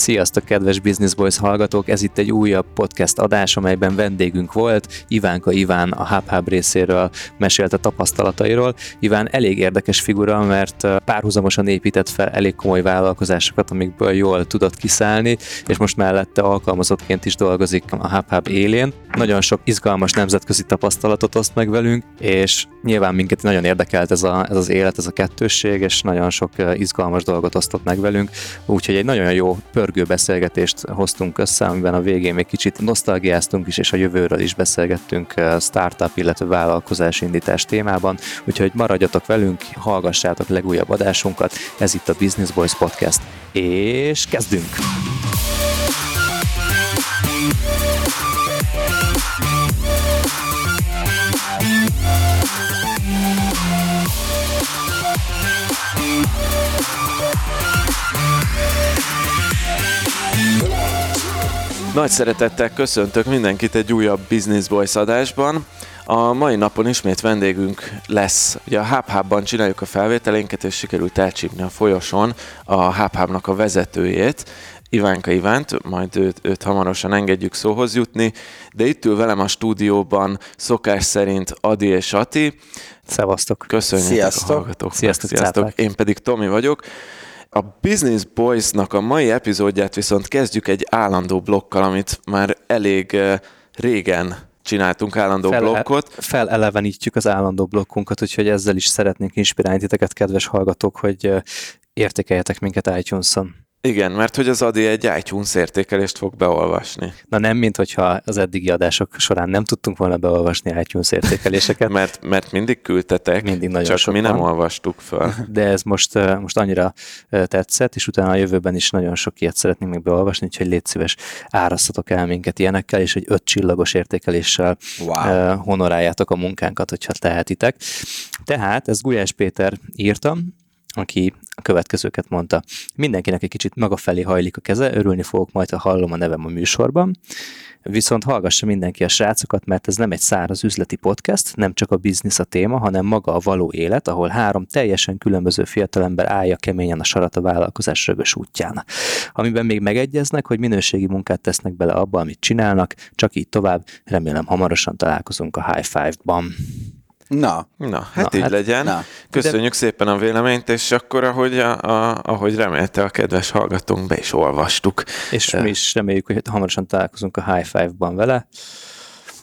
Sziasztok, kedves Business Boys hallgatók! Ez itt egy újabb podcast adás, amelyben vendégünk volt. Ivánka Iván a HubHub részéről mesélt a tapasztalatairól. Iván elég érdekes figura, mert párhuzamosan épített fel elég komoly vállalkozásokat, amikből jól tudott kiszállni, és most mellette alkalmazottként is dolgozik a HubHub élén. Nagyon sok izgalmas nemzetközi tapasztalatot oszt meg velünk, és nyilván minket nagyon érdekelt ez, a, ez az élet, ez a kettősség, és nagyon sok izgalmas dolgot osztott meg velünk, úgyhogy egy nagyon jó pörgő beszélgetést hoztunk össze, amiben a végén még kicsit nosztalgiáztunk is, és a jövőről is beszélgettünk startup, illetve vállalkozás indítás témában, úgyhogy maradjatok velünk, hallgassátok legújabb adásunkat, ez itt a Business Boys Podcast, és kezdünk! Nagy szeretettel köszöntök mindenkit egy újabb Business Boys adásban. A mai napon ismét vendégünk lesz. Ugye a HubHub-ban csináljuk a felvételénket, és sikerült elcsípni a folyoson a HubHub-nak a vezetőjét, Ivánka Ivánt, majd őt, őt hamarosan engedjük szóhoz jutni, de itt ül velem a stúdióban szokás szerint Adi és Ati. Szevasztok! Köszönjük Sziasztok. a hallgatóknak. Sziasztok, Sziasztok. Én pedig Tomi vagyok. A Business Boys-nak a mai epizódját viszont kezdjük egy állandó blokkal, amit már elég régen csináltunk állandó Fel- blokkot. Felelevenítjük az állandó blokkunkat, úgyhogy ezzel is szeretnénk inspirálni titeket, kedves hallgatók, hogy értékeljetek minket iTunes-on. Igen, mert hogy az Adi egy iTunes értékelést fog beolvasni. Na nem, mint hogyha az eddigi adások során nem tudtunk volna beolvasni iTunes értékeléseket, Mert, mert mindig küldtetek, Mindig nagyon csak sokan. mi nem olvastuk föl. de ez most, most annyira tetszett, és utána a jövőben is nagyon sok ilyet szeretnénk még beolvasni, úgyhogy légy szíves, árasztatok el minket ilyenekkel, és egy öt csillagos értékeléssel Wow. honoráljátok a munkánkat, hogyha tehetitek. Tehát, ezt Gulyás Péter írta, aki a következőket mondta. Mindenkinek egy kicsit maga felé hajlik a keze, örülni fogok majd, ha hallom a nevem a műsorban. Viszont hallgassa mindenki a srácokat, mert ez nem egy száraz üzleti podcast, nem csak a biznisz a téma, hanem maga a való élet, ahol három teljesen különböző fiatalember állja keményen a sarat a vállalkozás rögös útján. Amiben még megegyeznek, hogy minőségi munkát tesznek bele abba, amit csinálnak, csak így tovább, remélem hamarosan találkozunk a High Five-ban. Na, Na, hát Na, így hát- legyen. na. Köszönjük szépen a véleményt, és akkor, ahogy, a, a, ahogy remélte a kedves hallgatónk, be is olvastuk. És Ö. mi is reméljük, hogy hamarosan találkozunk a High Five-ban vele.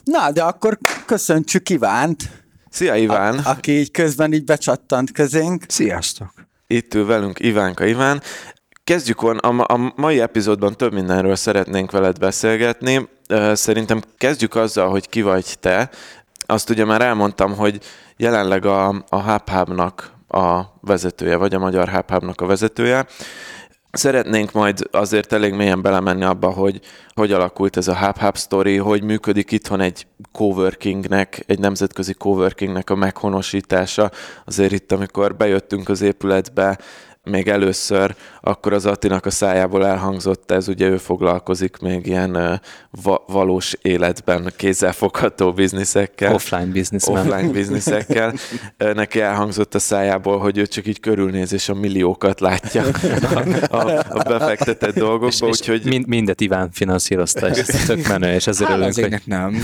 na, de akkor köszöntsük Ivánt, Szia Iván! a, aki így közben így becsattant közénk. Sziasztok! Itt ül velünk Ivánka Iván. Kezdjük on, a, ma- a mai epizódban több mindenről szeretnénk veled beszélgetni. Ö, Szerintem kezdjük azzal, hogy ki vagy te. Azt ugye már elmondtam, hogy jelenleg a, a HubHub-nak a vezetője, vagy a magyar HubHub-nak a vezetője. Szeretnénk majd azért elég mélyen belemenni abba, hogy hogy alakult ez a HubHub story, hogy működik itthon egy coworkingnek, egy nemzetközi coworkingnek a meghonosítása. Azért itt, amikor bejöttünk az épületbe, még először, akkor az Attinak a szájából elhangzott ez, ugye ő foglalkozik még ilyen va- valós életben kézzelfogható bizniszekkel Offline businessman. offline bizniszekkel. Neki elhangzott a szájából, hogy ő csak így körülnéz, és a milliókat látja a, a, a befektetett dolgokba, és úgyhogy mind, mindet Iván finanszírozta, és ez tök menő, és ezért örülünk, hogy nem.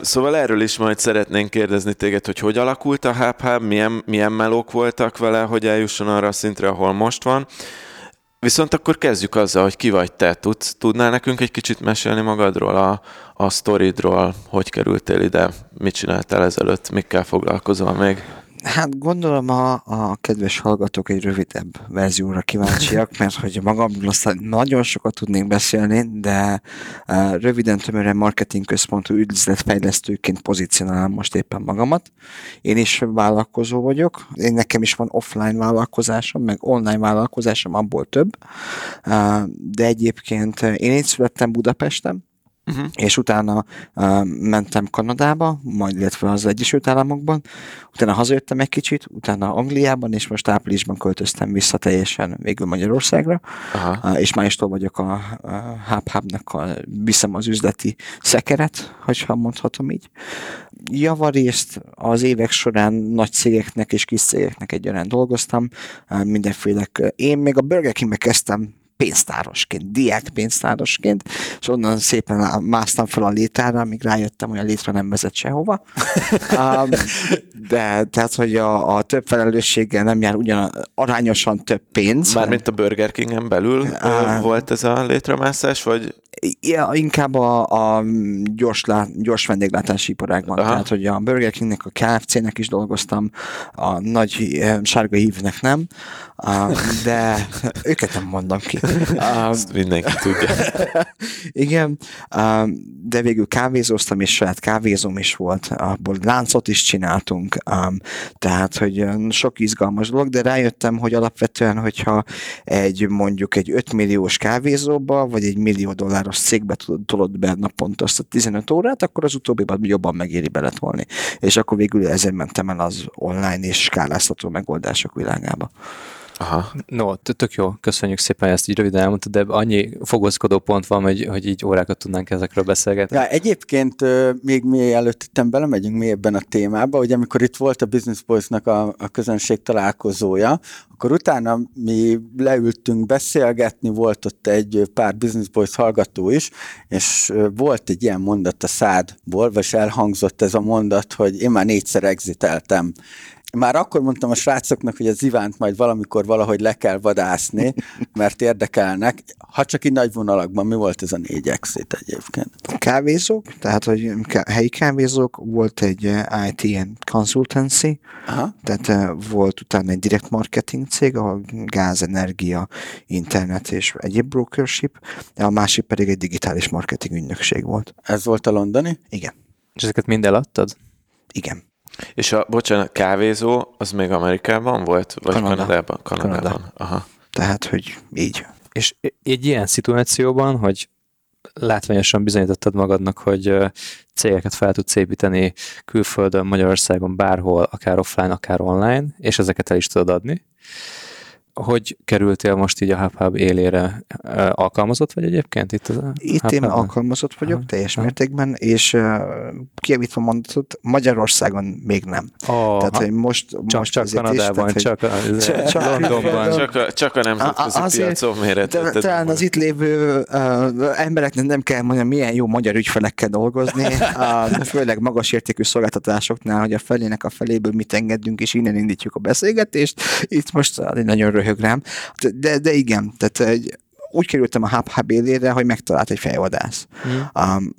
Szóval erről is majd szeretnénk kérdezni téged, hogy hogy alakult a HubHub, milyen, milyen melók voltak vele, hogy eljusson arra a szintre, ahol most van. Viszont akkor kezdjük azzal, hogy ki vagy te. Tudsz, tudnál nekünk egy kicsit mesélni magadról, a, a sztoridról, hogy kerültél ide, mit csináltál ezelőtt, mikkel foglalkozol még? Hát gondolom a, a kedves hallgatók egy rövidebb verzióra kíváncsiak, mert hogy magamról aztán nagyon sokat tudnék beszélni, de uh, röviden tömören marketing központú üzletfejlesztőként pozícionálom most éppen magamat. Én is vállalkozó vagyok, én nekem is van offline vállalkozásom, meg online vállalkozásom, abból több, uh, de egyébként én így születtem Budapesten, Uh-huh. és utána uh, mentem Kanadába, majd illetve az Egyesült Államokban, utána hazajöttem egy kicsit, utána Angliában, és most áprilisban költöztem vissza teljesen végül Magyarországra, Aha. uh, és mástól vagyok a, a HubHub-nak, a, viszem az üzleti szekeret, hogyha mondhatom így. Javarészt az évek során nagy cégeknek és kis cégeknek egyaránt dolgoztam, uh, mindenféle. Én még a Burger Kingbe kezdtem pénztárosként, diák pénztárosként, és onnan szépen másztam fel a létára, amíg rájöttem, hogy a létre nem vezet sehova. um, de tehát, hogy a, a több felelősséggel nem jár ugyan arányosan több pénz. Mármint a Burger King-en belül uh, volt ez a létremászás, vagy Ja, inkább a, a gyors, lá, gyors vendéglátási iparágban. Aha. Tehát, hogy a Burger Kingnek, a KFC-nek is dolgoztam, a nagy eh, sárga hívnek nem, de őket nem mondom ki. Ezt mindenki tudja. Igen, de végül kávézóztam, és saját kávézom is volt, abból láncot is csináltunk, tehát, hogy sok izgalmas dolog, de rájöttem, hogy alapvetően, hogyha egy mondjuk egy 5 milliós kávézóba, vagy egy millió dolláros doláros cégbe tolod be naponta azt a 15 órát, akkor az utóbbiban jobban megéri beletolni. És akkor végül ezért mentem el az online és skáláztató megoldások világába. Aha. No, tök jó, köszönjük szépen, ezt így röviden elmondtad, de annyi fogozkodó pont van, hogy, hogy így órákat tudnánk ezekről beszélgetni. Ja, egyébként még mi előtt itt belemegyünk mi ebben a témába, hogy amikor itt volt a Business Boys-nak a, a közönség találkozója, akkor utána mi leültünk beszélgetni, volt ott egy pár Business Boys hallgató is, és volt egy ilyen mondat a szádból, vagy elhangzott ez a mondat, hogy én már négyszer exiteltem már akkor mondtam a srácoknak, hogy az Ivánt majd valamikor valahogy le kell vadászni, mert érdekelnek. Ha csak így nagy vonalakban, mi volt ez a négy exit egyébként? Kávézók, tehát hogy helyi kávézók, volt egy eh, IT consultancy, Aha. tehát eh, volt utána egy direct marketing cég, ahol gáz, energia, internet és egyéb brokership, a másik pedig egy digitális marketing ügynökség volt. Ez volt a londoni? Igen. És ezeket mind eladtad? Igen. És a, bocsánat, kávézó, az még Amerikában volt? Vagy Kanada. Kanadában? Kanadában. Kanada. Aha. Tehát, hogy így. És egy ilyen szituációban, hogy látványosan bizonyítottad magadnak, hogy cégeket fel tudsz építeni külföldön, Magyarországon, bárhol, akár offline, akár online, és ezeket el is tudod adni, hogy kerültél most így a HubHub élére? Alkalmazott vagy egyébként itt? Az itt én alkalmazott vagyok ha. teljes mértékben, és uh, kiavítva mondatot, Magyarországon még nem. Oh, tehát, hogy most, csak, most csak Kanadában, is, tehát, csak, a, csak, csak Londonban. Csak a, csak a nemzetközi azért, piacon méret. Talán az itt lévő uh, embereknek nem kell mondani, milyen jó magyar ügyfelekkel dolgozni, uh, főleg magas értékű szolgáltatásoknál, hogy a felének a feléből mit engedünk, és innen indítjuk a beszélgetést. Itt most nagyon röhög rám. De, de igen, tehát egy, úgy kerültem a Hub Hub élére, hogy megtalált egy fejvadász. Mm. Um,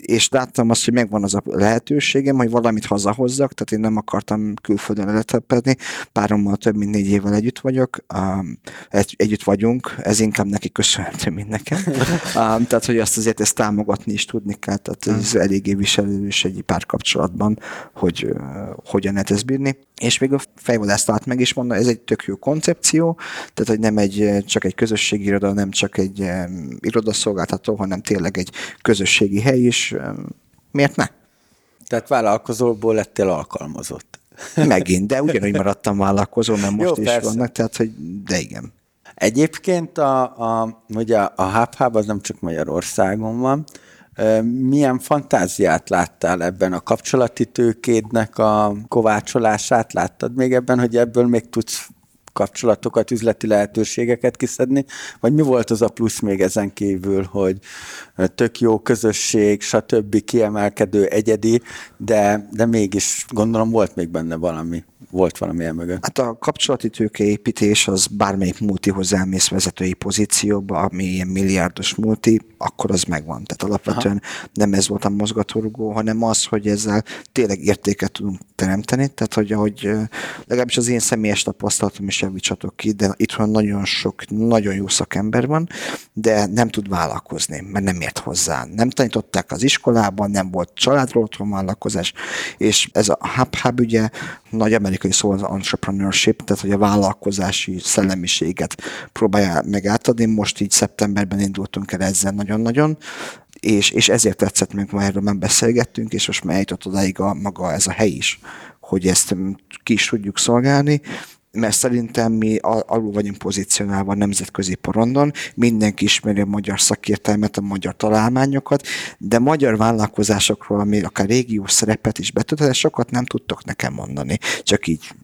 és láttam azt, hogy megvan az a lehetőségem, hogy valamit hazahozzak, tehát én nem akartam külföldön letelepedni, párommal több mint négy évvel együtt vagyok, um, egy, együtt vagyunk, ez inkább neki köszönhető, mint nekem. Um, tehát, hogy azt azért ezt támogatni is tudni kell, tehát ez eléggé viselős egy párkapcsolatban, hogy uh, hogyan lehet ezt bírni. És még a fejvadász talált meg is mondta, ez egy tök jó koncepció, tehát, hogy nem egy, csak egy közösségi iroda, nem csak egy um, irodaszolgáltató, hanem tényleg egy közösségi hely is, miért ne? Tehát vállalkozóból lettél alkalmazott. Megint, de ugyanúgy maradtam vállalkozó, mert most Jó, is persze. vannak, tehát hogy de igen. Egyébként a, a, ugye a HubHub az nem csak Magyarországon van, milyen fantáziát láttál ebben a kapcsolati tőkédnek a kovácsolását? Láttad még ebben, hogy ebből még tudsz kapcsolatokat, üzleti lehetőségeket kiszedni, vagy mi volt az a plusz még ezen kívül, hogy tök jó közösség, stb. kiemelkedő, egyedi, de, de mégis gondolom volt még benne valami volt valami mögött? Hát a kapcsolati tőkeépítés az bármelyik multihoz elmész vezetői pozícióba, ami ilyen milliárdos multi, akkor az megvan. Tehát alapvetően Aha. nem ez volt a mozgatórugó, hanem az, hogy ezzel tényleg értéket tudunk teremteni. Tehát, hogy ahogy legalábbis az én személyes tapasztalatom is javítsatok ki, de itt van nagyon sok, nagyon jó szakember van, de nem tud vállalkozni, mert nem ért hozzá. Nem tanították az iskolában, nem volt családról otthon vállalkozás, és ez a hub-hub ugye nagy amerikai szó az entrepreneurship, tehát hogy a vállalkozási szellemiséget próbálja meg átadni. Most így szeptemberben indultunk el ezzel nagyon-nagyon, és, és ezért tetszett meg, ma erről már beszélgettünk, és most már eljutott odáig a, maga ez a hely is, hogy ezt ki is tudjuk szolgálni, mert szerintem mi alul vagyunk pozícionálva a nemzetközi porondon, mindenki ismeri a magyar szakértelmet, a magyar találmányokat, de magyar vállalkozásokról, ami akár régiós szerepet is betölthet, sokat nem tudtok nekem mondani. Csak így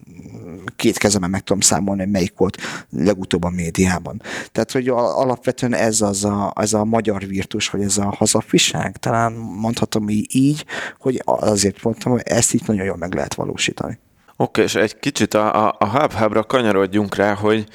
két kezemen meg tudom számolni, hogy melyik volt legutóbb a médiában. Tehát, hogy alapvetően ez az a, ez a magyar virtus, vagy ez a hazafiság, talán mondhatom így, hogy azért mondtam, hogy ezt itt nagyon jól meg lehet valósítani. Oké, és egy kicsit a, a, a hub kanyarodjunk rá, hogy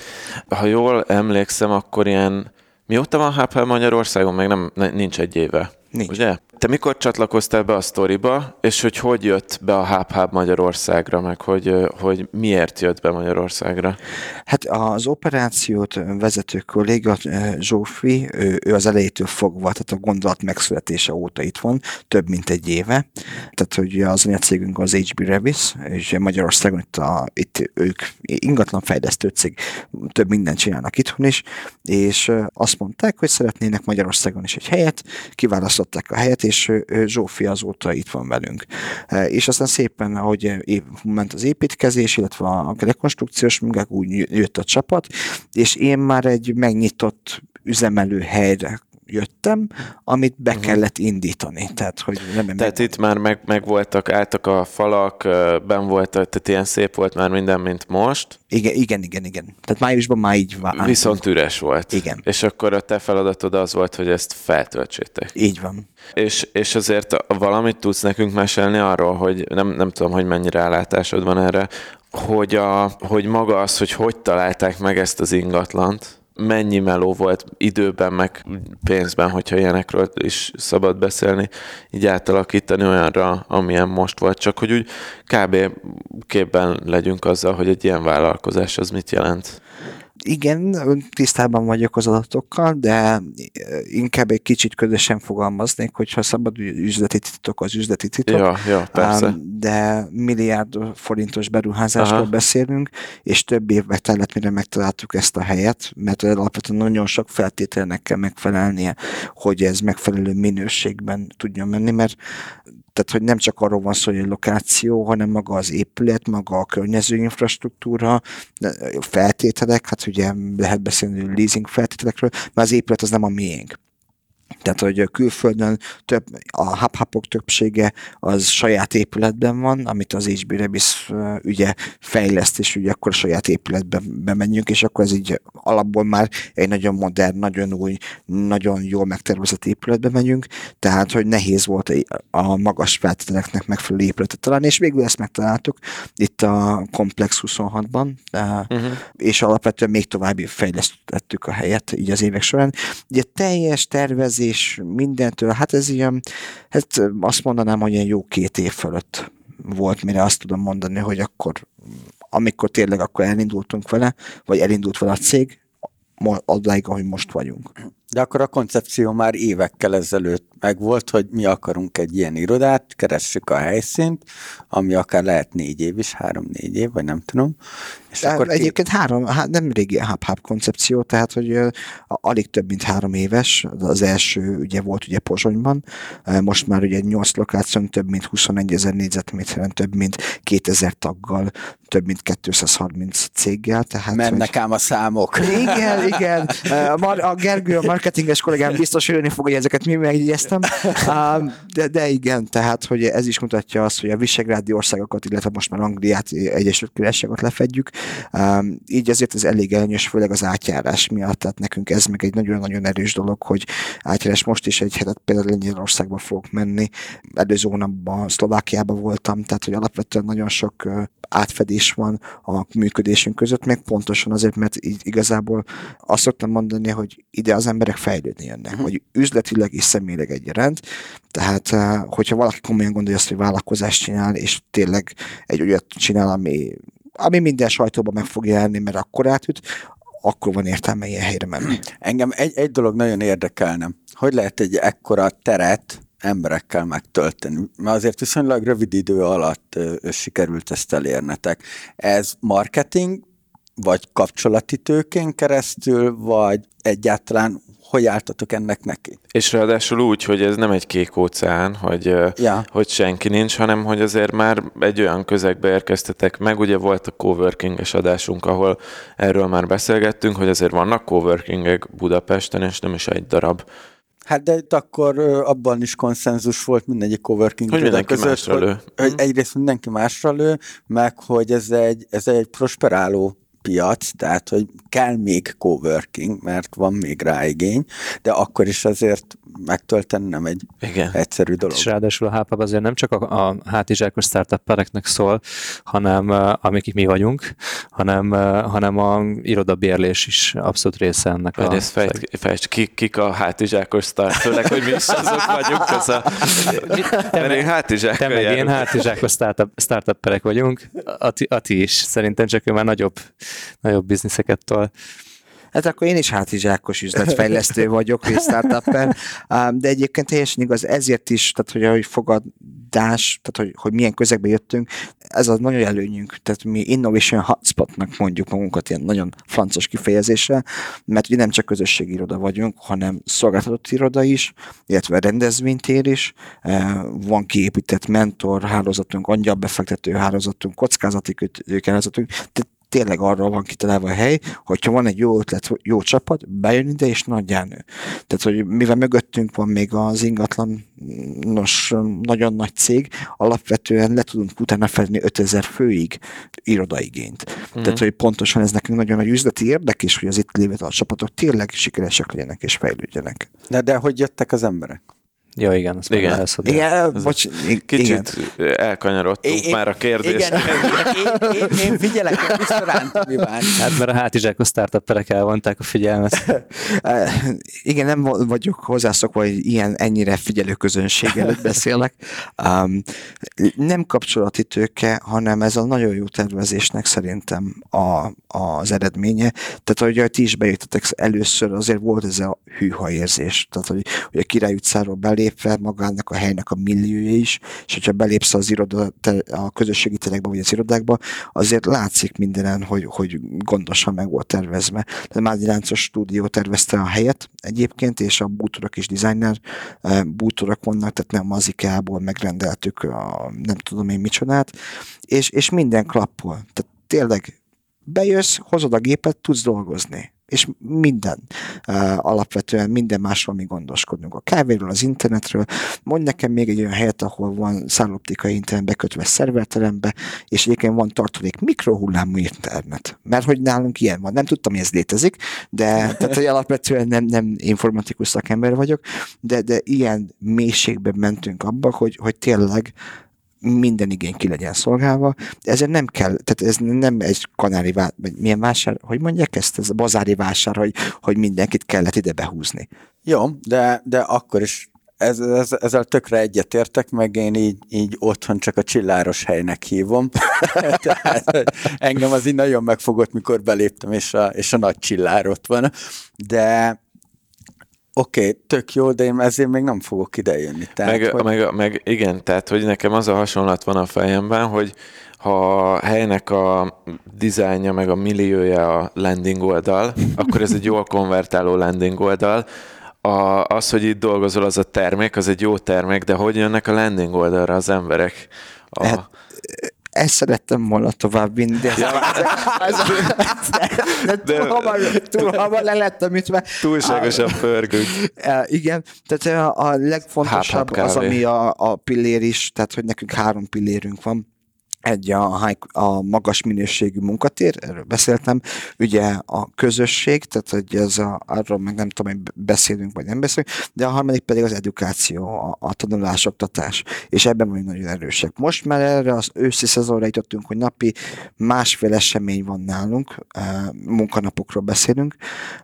ha jól emlékszem, akkor ilyen mióta van HubHub Magyarországon? Meg nem, nincs egy éve. Nincs. Ugye? Te mikor csatlakoztál be a sztoriba, és hogy hogy jött be a HubHub Magyarországra, meg hogy, hogy miért jött be Magyarországra? Hát az operációt vezető kolléga Zsófi, ő, ő az elejétől fogva, tehát a gondolat megszületése óta itt van, több mint egy éve. Tehát, hogy az anyacégünk az HB Revis, és Magyarországon itt, a, itt ők ingatlan fejlesztő cég, több mindent csinálnak itthon is, és azt mondták, hogy szeretnének Magyarországon is egy helyet, kiválasztották a helyet, és Zsófi azóta itt van velünk. És aztán szépen, ahogy ment az építkezés, illetve a rekonstrukciós munkák, úgy jött a csapat, és én már egy megnyitott üzemelő helyre jöttem, amit be uh-huh. kellett indítani. Tehát, hogy nem tehát itt már meg, meg voltak, álltak a falak, ben volt, tehát ilyen szép volt már minden, mint most. Igen, igen, igen, igen. Tehát májusban már így van. Viszont üres volt. Igen. És akkor a te feladatod az volt, hogy ezt feltöltsétek. Így van. És, és azért valamit tudsz nekünk mesélni arról, hogy nem, nem tudom, hogy mennyi rálátásod van erre, hogy, a, hogy maga az, hogy hogy találták meg ezt az ingatlant, mennyi meló volt időben, meg pénzben, hogyha ilyenekről is szabad beszélni, így átalakítani olyanra, amilyen most volt, csak hogy úgy kb. képben legyünk azzal, hogy egy ilyen vállalkozás az mit jelent igen, tisztában vagyok az adatokkal, de inkább egy kicsit közösen fogalmaznék, hogyha szabad üzleti titok az üzleti titok. Ja, ja, persze. De milliárd forintos beruházásról Aha. beszélünk, és több évbe tellett, mire megtaláltuk ezt a helyet, mert alapvetően nagyon sok feltételnek kell megfelelnie, hogy ez megfelelő minőségben tudjon menni, mert tehát, hogy nem csak arról van szó, hogy a lokáció, hanem maga az épület, maga a környező infrastruktúra, feltételek, hát ugye lehet beszélni leasing feltételekről, mert az épület az nem a miénk. Tehát, hogy külföldön több, a hub többsége az saját épületben van, amit az HB Rebis ugye fejleszt, és ugye akkor a saját épületbe bemegyünk, és akkor ez így alapból már egy nagyon modern, nagyon új, nagyon jól megtervezett épületbe megyünk, tehát, hogy nehéz volt a magas feltételeknek megfelelő épületet találni, és végül ezt megtaláltuk itt a Complex 26-ban, uh-huh. és alapvetően még tovább fejlesztettük a helyet így az évek során. Ugye teljes tervez tervezés mindentől, hát ez ilyen, hát azt mondanám, hogy ilyen jó két év fölött volt, mire azt tudom mondani, hogy akkor, amikor tényleg akkor elindultunk vele, vagy elindult vele a cég, odáig, ahogy most vagyunk. De akkor a koncepció már évekkel ezelőtt megvolt, hogy mi akarunk egy ilyen irodát, keressük a helyszínt, ami akár lehet négy év is, három-négy év, vagy nem tudom. És De akkor egyébként két... három, hát nem régi hub-hub koncepció, tehát hogy alig több mint három éves, az első ugye volt ugye Pozsonyban, most már ugye 8 lokáción több mint 21 ezer négyzetméteren, több mint 2000 taggal, több mint 230 céggel. Tehát, Mennek hogy... ám a számok. Igen, igen. Uh, a Gergő, a marketinges kollégám biztos jönni fog, hogy ezeket mi megjegyeztem. De, de igen, tehát, hogy ez is mutatja azt, hogy a visegrádi országokat, illetve most már Angliát, Egyesült Királyságot lefedjük. Így ezért ez elég előnyös, főleg az átjárás miatt. Tehát nekünk ez meg egy nagyon-nagyon erős dolog, hogy átjárás most is egy hetet például Lengyelországba fogok menni. Előző hónapban Szlovákiába voltam, tehát hogy alapvetően nagyon sok átfedés van a működésünk között, meg pontosan azért, mert így igazából azt szoktam mondani, hogy ide az emberek fejlődni jönnek, uh-huh. hogy üzletileg és személyileg egyaránt. Tehát, eh, hogyha valaki komolyan gondolja azt, hogy vállalkozást csinál, és tényleg egy olyat csinál, ami, ami minden sajtóban meg fog jelenni, mert akkor átüt, akkor van értelme ilyen helyre menni. Engem egy, egy dolog nagyon érdekelne. Hogy lehet egy ekkora teret emberekkel megtölteni. Mert azért viszonylag rövid idő alatt ö, sikerült ezt elérnetek. Ez marketing, vagy kapcsolati tőkén keresztül, vagy egyáltalán hogy álltatok ennek neki? És ráadásul úgy, hogy ez nem egy kék óceán, hogy, ja. hogy senki nincs, hanem hogy azért már egy olyan közegbe érkeztetek meg. Ugye volt a coworking-es adásunk, ahol erről már beszélgettünk, hogy azért vannak coworkingek Budapesten, és nem is egy darab. Hát de itt akkor abban is konszenzus volt mindegyik coworking Hogy mindenki másra hogy, lő. hogy Mhm. egyrészt mindenki másra lő, meg hogy ez egy, ez egy prosperáló piac, tehát hogy kell még coworking, mert van még rá igény, de akkor is azért megtölteni nem egy Igen. egyszerű dolog. És ráadásul a HubHub azért nem csak a, a hátizsákos startuppereknek szól, hanem amik mi vagyunk, hanem, hanem a irodabérlés is abszolút része ennek Hogy a... ezt fejtsd, fejtsd ki, kik a hátizsákos sztár, főleg, hogy mi is azok vagyunk. Ez a, mert én Te hátizsákkal meg én hátizsákos startup, startupperek vagyunk, a ti, a ti is. Szerintem csak ő már nagyobb, nagyobb bizniszeket tol. Hát akkor én is hátizsákos üzletfejlesztő vagyok, vagy startupper, de egyébként teljesen igaz, ezért is, tehát hogy ahogy fogadás, tehát hogy, hogy milyen közegbe jöttünk, ez az nagyon előnyünk, tehát mi innovation hotspotnak mondjuk magunkat ilyen nagyon francos kifejezéssel, mert ugye nem csak közösségi iroda vagyunk, hanem szolgáltatott iroda is, illetve rendezvénytér is, van kiépített mentor hálózatunk, angyalbefektető hálózatunk, kockázati hálózatunk, tehát tényleg arra van kitalálva a hely, hogyha van egy jó ötlet, jó csapat, bejön ide és nagyján nő. Tehát, hogy mivel mögöttünk van még az ingatlan, nos, nagyon nagy cég, alapvetően le tudunk utána fedni 5000 főig irodaigényt. Mm. Tehát, hogy pontosan ez nekünk nagyon nagy üzleti érdek is, hogy az itt lévő a csapatok tényleg sikeresek legyenek és fejlődjenek. De, de hogy jöttek az emberek? Ja, igen, azt Igen. igen. elszodom. Igen, bocs, igen. Kicsit elkanyarodtunk Én- már a kérdés. Igen, én, én, én figyelek, visszarántom, Iván. Hát mert a hátizsákos startupperek elvonták a figyelmet. Eh, Igen, nem va- vagyok hozzászokva, hogy ilyen ennyire figyelő közönség előtt beszélek. Um, nem kapcsolati tőke, hanem ez a nagyon jó tervezésnek szerintem a, az eredménye. Tehát, hogy ti is bejöttetek először, azért volt ez a hűha érzés. Tehát, hogy, hogy a Király utcáról belépve magának a helynek a milliója is, és hogyha belépsz az iroda, a közösségi terekbe, vagy az irodákba, azért látszik mindenen, hogy, hogy gondosan meg volt tervezve. De Mádi Láncos stúdió tervezte a helyet egyébként, és a bútorok is designer eh, bútorok vannak, tehát nem az IKEA-ból megrendeltük a nem tudom én micsodát, és, és minden klappol. Tehát tényleg bejössz, hozod a gépet, tudsz dolgozni. És minden, uh, alapvetően minden másról mi gondoskodunk. A kávéról, az internetről. Mondj nekem még egy olyan helyet, ahol van szálloptikai internet bekötve szerverterembe, és egyébként van tartalék mikrohullámú internet. Mert hogy nálunk ilyen van. Nem tudtam, hogy ez létezik, de tehát, hogy alapvetően nem, nem informatikus szakember vagyok, de, de ilyen mélységben mentünk abba, hogy, hogy tényleg minden igény ki legyen szolgálva, ezért nem kell, tehát ez nem egy kanári vásár, milyen vásár, hogy mondják ezt, ez a bazári vásár, hogy, hogy mindenkit kellett ide behúzni. Jó, de, de akkor is ez, ez, ezzel tökre egyetértek, meg én így, így otthon csak a csilláros helynek hívom. Tehát engem az így nagyon megfogott, mikor beléptem, és a, és a nagy csillár ott van. De oké, okay, tök jó, de én ezért még nem fogok idejönni. Tehát, Meg, hogy... meg, meg igen, tehát hogy nekem az a hasonlat van a fejemben, hogy ha a helynek a dizájnja meg a milliója a landing oldal, akkor ez egy jól konvertáló landing oldal. A, az, hogy itt dolgozol, az a termék, az egy jó termék, de hogy jönnek a landing oldalra az emberek? A, Hát, Ezt szerettem volna tovább vinni, de Ja. ez, ez, de, túl, De- hamar, túl hamar le lettem ütve. túlságosan pörgünk. E, igen, tehát a, a legfontosabb az, ami a, a pillér is, tehát hogy nekünk három pillérünk van. Egy a, a magas minőségű munkatér, erről beszéltem, ugye a közösség, tehát hogy ez a, arról meg nem tudom, hogy beszélünk vagy nem beszélünk, de a harmadik pedig az edukáció, a, a tanulás, oktatás, és ebben vagyunk nagyon erősek. Most már erre az őszi szezonra jutottunk, hogy napi másfél esemény van nálunk, eh, munkanapokról beszélünk,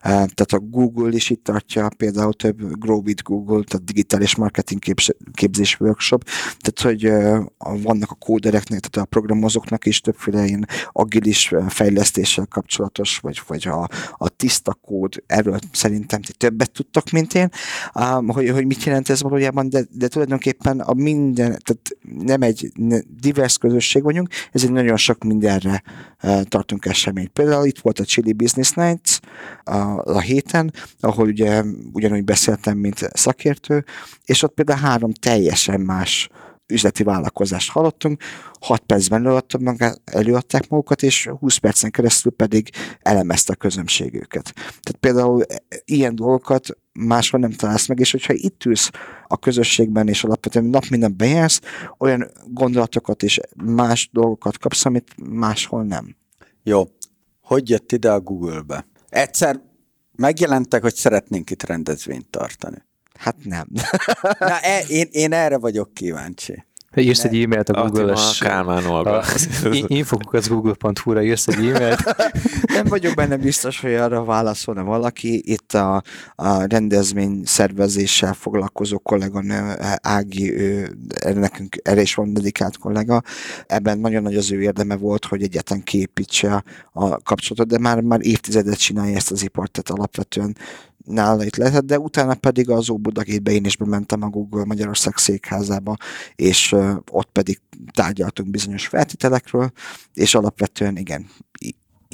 Eh, tehát a Google is itt tartja például több Grow with Google, tehát digitális marketing képz- képzés workshop, tehát hogy eh, vannak a kódereknek, tehát a programozóknak is többféle ilyen agilis fejlesztéssel kapcsolatos, vagy, vagy a, a tiszta kód, erről szerintem ti többet tudtak, mint én, um, hogy, hogy mit jelent ez valójában, de, de tulajdonképpen a minden, tehát nem egy divers közösség vagyunk, ez egy nagyon sok mindenre uh, tartunk eseményt. Például itt volt a Chili Business Nights a, a héten, ahol ugye ugyanúgy beszéltem, mint szakértő, és ott például három teljesen más üzleti vállalkozást hallottunk, 6 percben előadtak, magát, előadták magukat, és 20 percen keresztül pedig elemezte a közönség őket. Tehát például ilyen dolgokat máshol nem találsz meg, és hogyha itt ülsz a közösségben, és alapvetően nap minden bejársz, olyan gondolatokat és más dolgokat kapsz, amit máshol nem. Jó. Hogy jött ide a Google-be? Egyszer megjelentek, hogy szeretnénk itt rendezvényt tartani. Hát nem. Na, e, én, én erre vagyok kíváncsi. Írsz egy e-mailt a Google-es... Kálmán Olga. infokukacgoogle.hu-ra írsz egy e-mailt. nem vagyok benne biztos, hogy arra válaszolna valaki. Itt a, a rendezvény szervezéssel foglalkozó kolléganő Ági, ő, nekünk erre is van dedikált kollega. Ebben nagyon nagy az ő érdeme volt, hogy egyetlen képítse a kapcsolatot, de már, már évtizedet csinálja ezt az ipart, tehát alapvetően nála itt lehetett, de utána pedig az Óbudagétbe én is bementem a Google Magyarország székházába, és ott pedig tárgyaltunk bizonyos feltételekről, és alapvetően igen,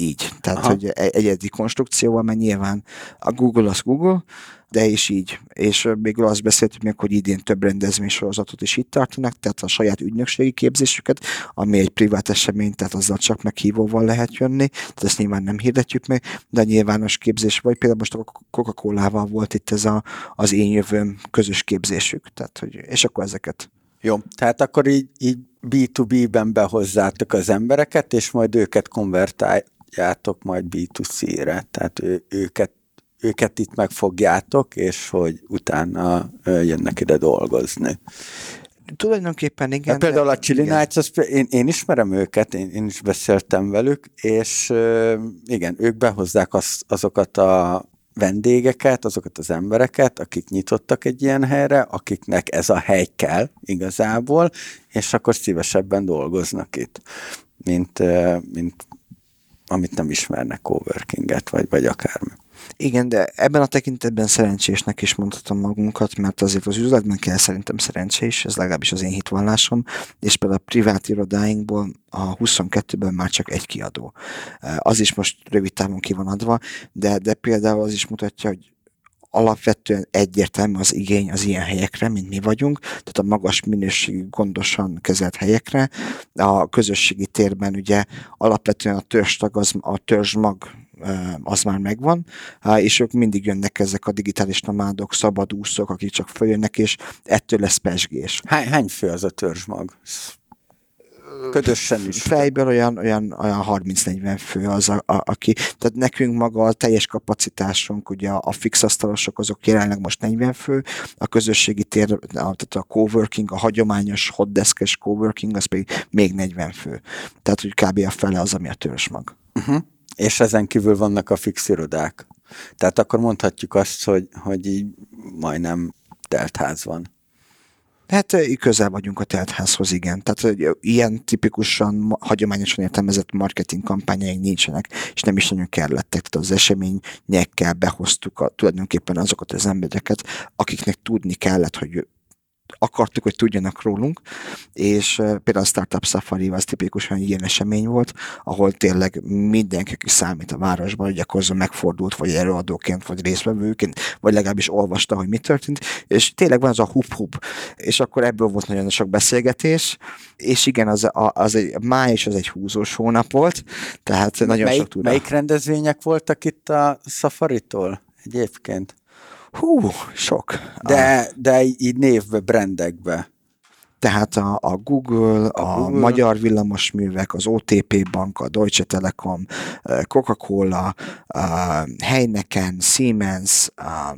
így. Tehát, Aha. hogy egy egyedi konstrukcióval, mert nyilván a Google az Google, de is így. És még azt beszéltük még, hogy idén több rendezvénysorozatot is itt tartanak, tehát a saját ügynökségi képzésüket, ami egy privát esemény, tehát azzal csak meghívóval lehet jönni, tehát ezt nyilván nem hirdetjük meg, de a nyilvános képzés, vagy például most a Coca-Colával volt itt ez a, az én jövőm közös képzésük, tehát, hogy, és akkor ezeket. Jó, tehát akkor így, így B2B-ben behozzátok az embereket, és majd őket konvertáljátok majd B2C-re, tehát ő, őket őket itt megfogjátok, és hogy utána jönnek ide dolgozni. Tulajdonképpen igen. De például a Chili igen. Nights, az, én, én ismerem őket, én, én is beszéltem velük, és igen, ők behozzák az, azokat a vendégeket, azokat az embereket, akik nyitottak egy ilyen helyre, akiknek ez a hely kell igazából, és akkor szívesebben dolgoznak itt, mint, mint amit nem ismernek coworkinget, vagy, vagy akármi. Igen, de ebben a tekintetben szerencsésnek is mondhatom magunkat, mert azért az üzletben kell szerintem szerencsés, ez legalábbis az én hitvallásom, és például a privát irodáinkból a 22-ben már csak egy kiadó. Az is most rövid távon ki van adva, de, de például az is mutatja, hogy alapvetően egyértelmű az igény az ilyen helyekre, mint mi vagyunk, tehát a magas minőségű, gondosan kezelt helyekre. A közösségi térben ugye alapvetően a törzstag, az, a törzsmag az már megvan, és ők mindig jönnek ezek a digitális nomádok, szabadúszók, akik csak följönnek, és ettől lesz pesgés. Hány, hány fő az a törzsmag? Ködösen is. Fejből olyan, olyan, olyan 30-40 fő az, a, a, aki, tehát nekünk maga a teljes kapacitásunk, ugye a fix asztalosok azok jelenleg most 40 fő, a közösségi tér, tehát a coworking, a hagyományos hotdeskes coworking, az pedig még 40 fő. Tehát, hogy kb. a fele az, ami a törzsmag. Uh-huh és ezen kívül vannak a fix irodák. Tehát akkor mondhatjuk azt, hogy, hogy így majdnem teltház van. Hát közel vagyunk a teltházhoz, igen. Tehát hogy ilyen tipikusan, hagyományosan értelmezett marketing kampányaink nincsenek, és nem is nagyon kellettek. Tehát az eseményekkel behoztuk a, tulajdonképpen azokat az embereket, akiknek tudni kellett, hogy akartuk, hogy tudjanak rólunk, és például a Startup Safari az tipikusan ilyen esemény volt, ahol tényleg mindenki, aki számít a városban, hogy akkor megfordult, vagy előadóként, vagy részvevőként, vagy legalábbis olvasta, hogy mi történt, és tényleg van az a hup-hup, és akkor ebből volt nagyon sok beszélgetés, és igen, az, a, az egy, május az egy húzós hónap volt, tehát nagyon melyik, sok tudna. Melyik rendezvények voltak itt a Safari-tól egyébként? Hú, sok. De, de így névbe, brandekbe. Tehát a, a Google, a, a Google. Magyar Villamosművek, az OTP Bank, a Deutsche Telekom, Coca-Cola, Heineken, Siemens.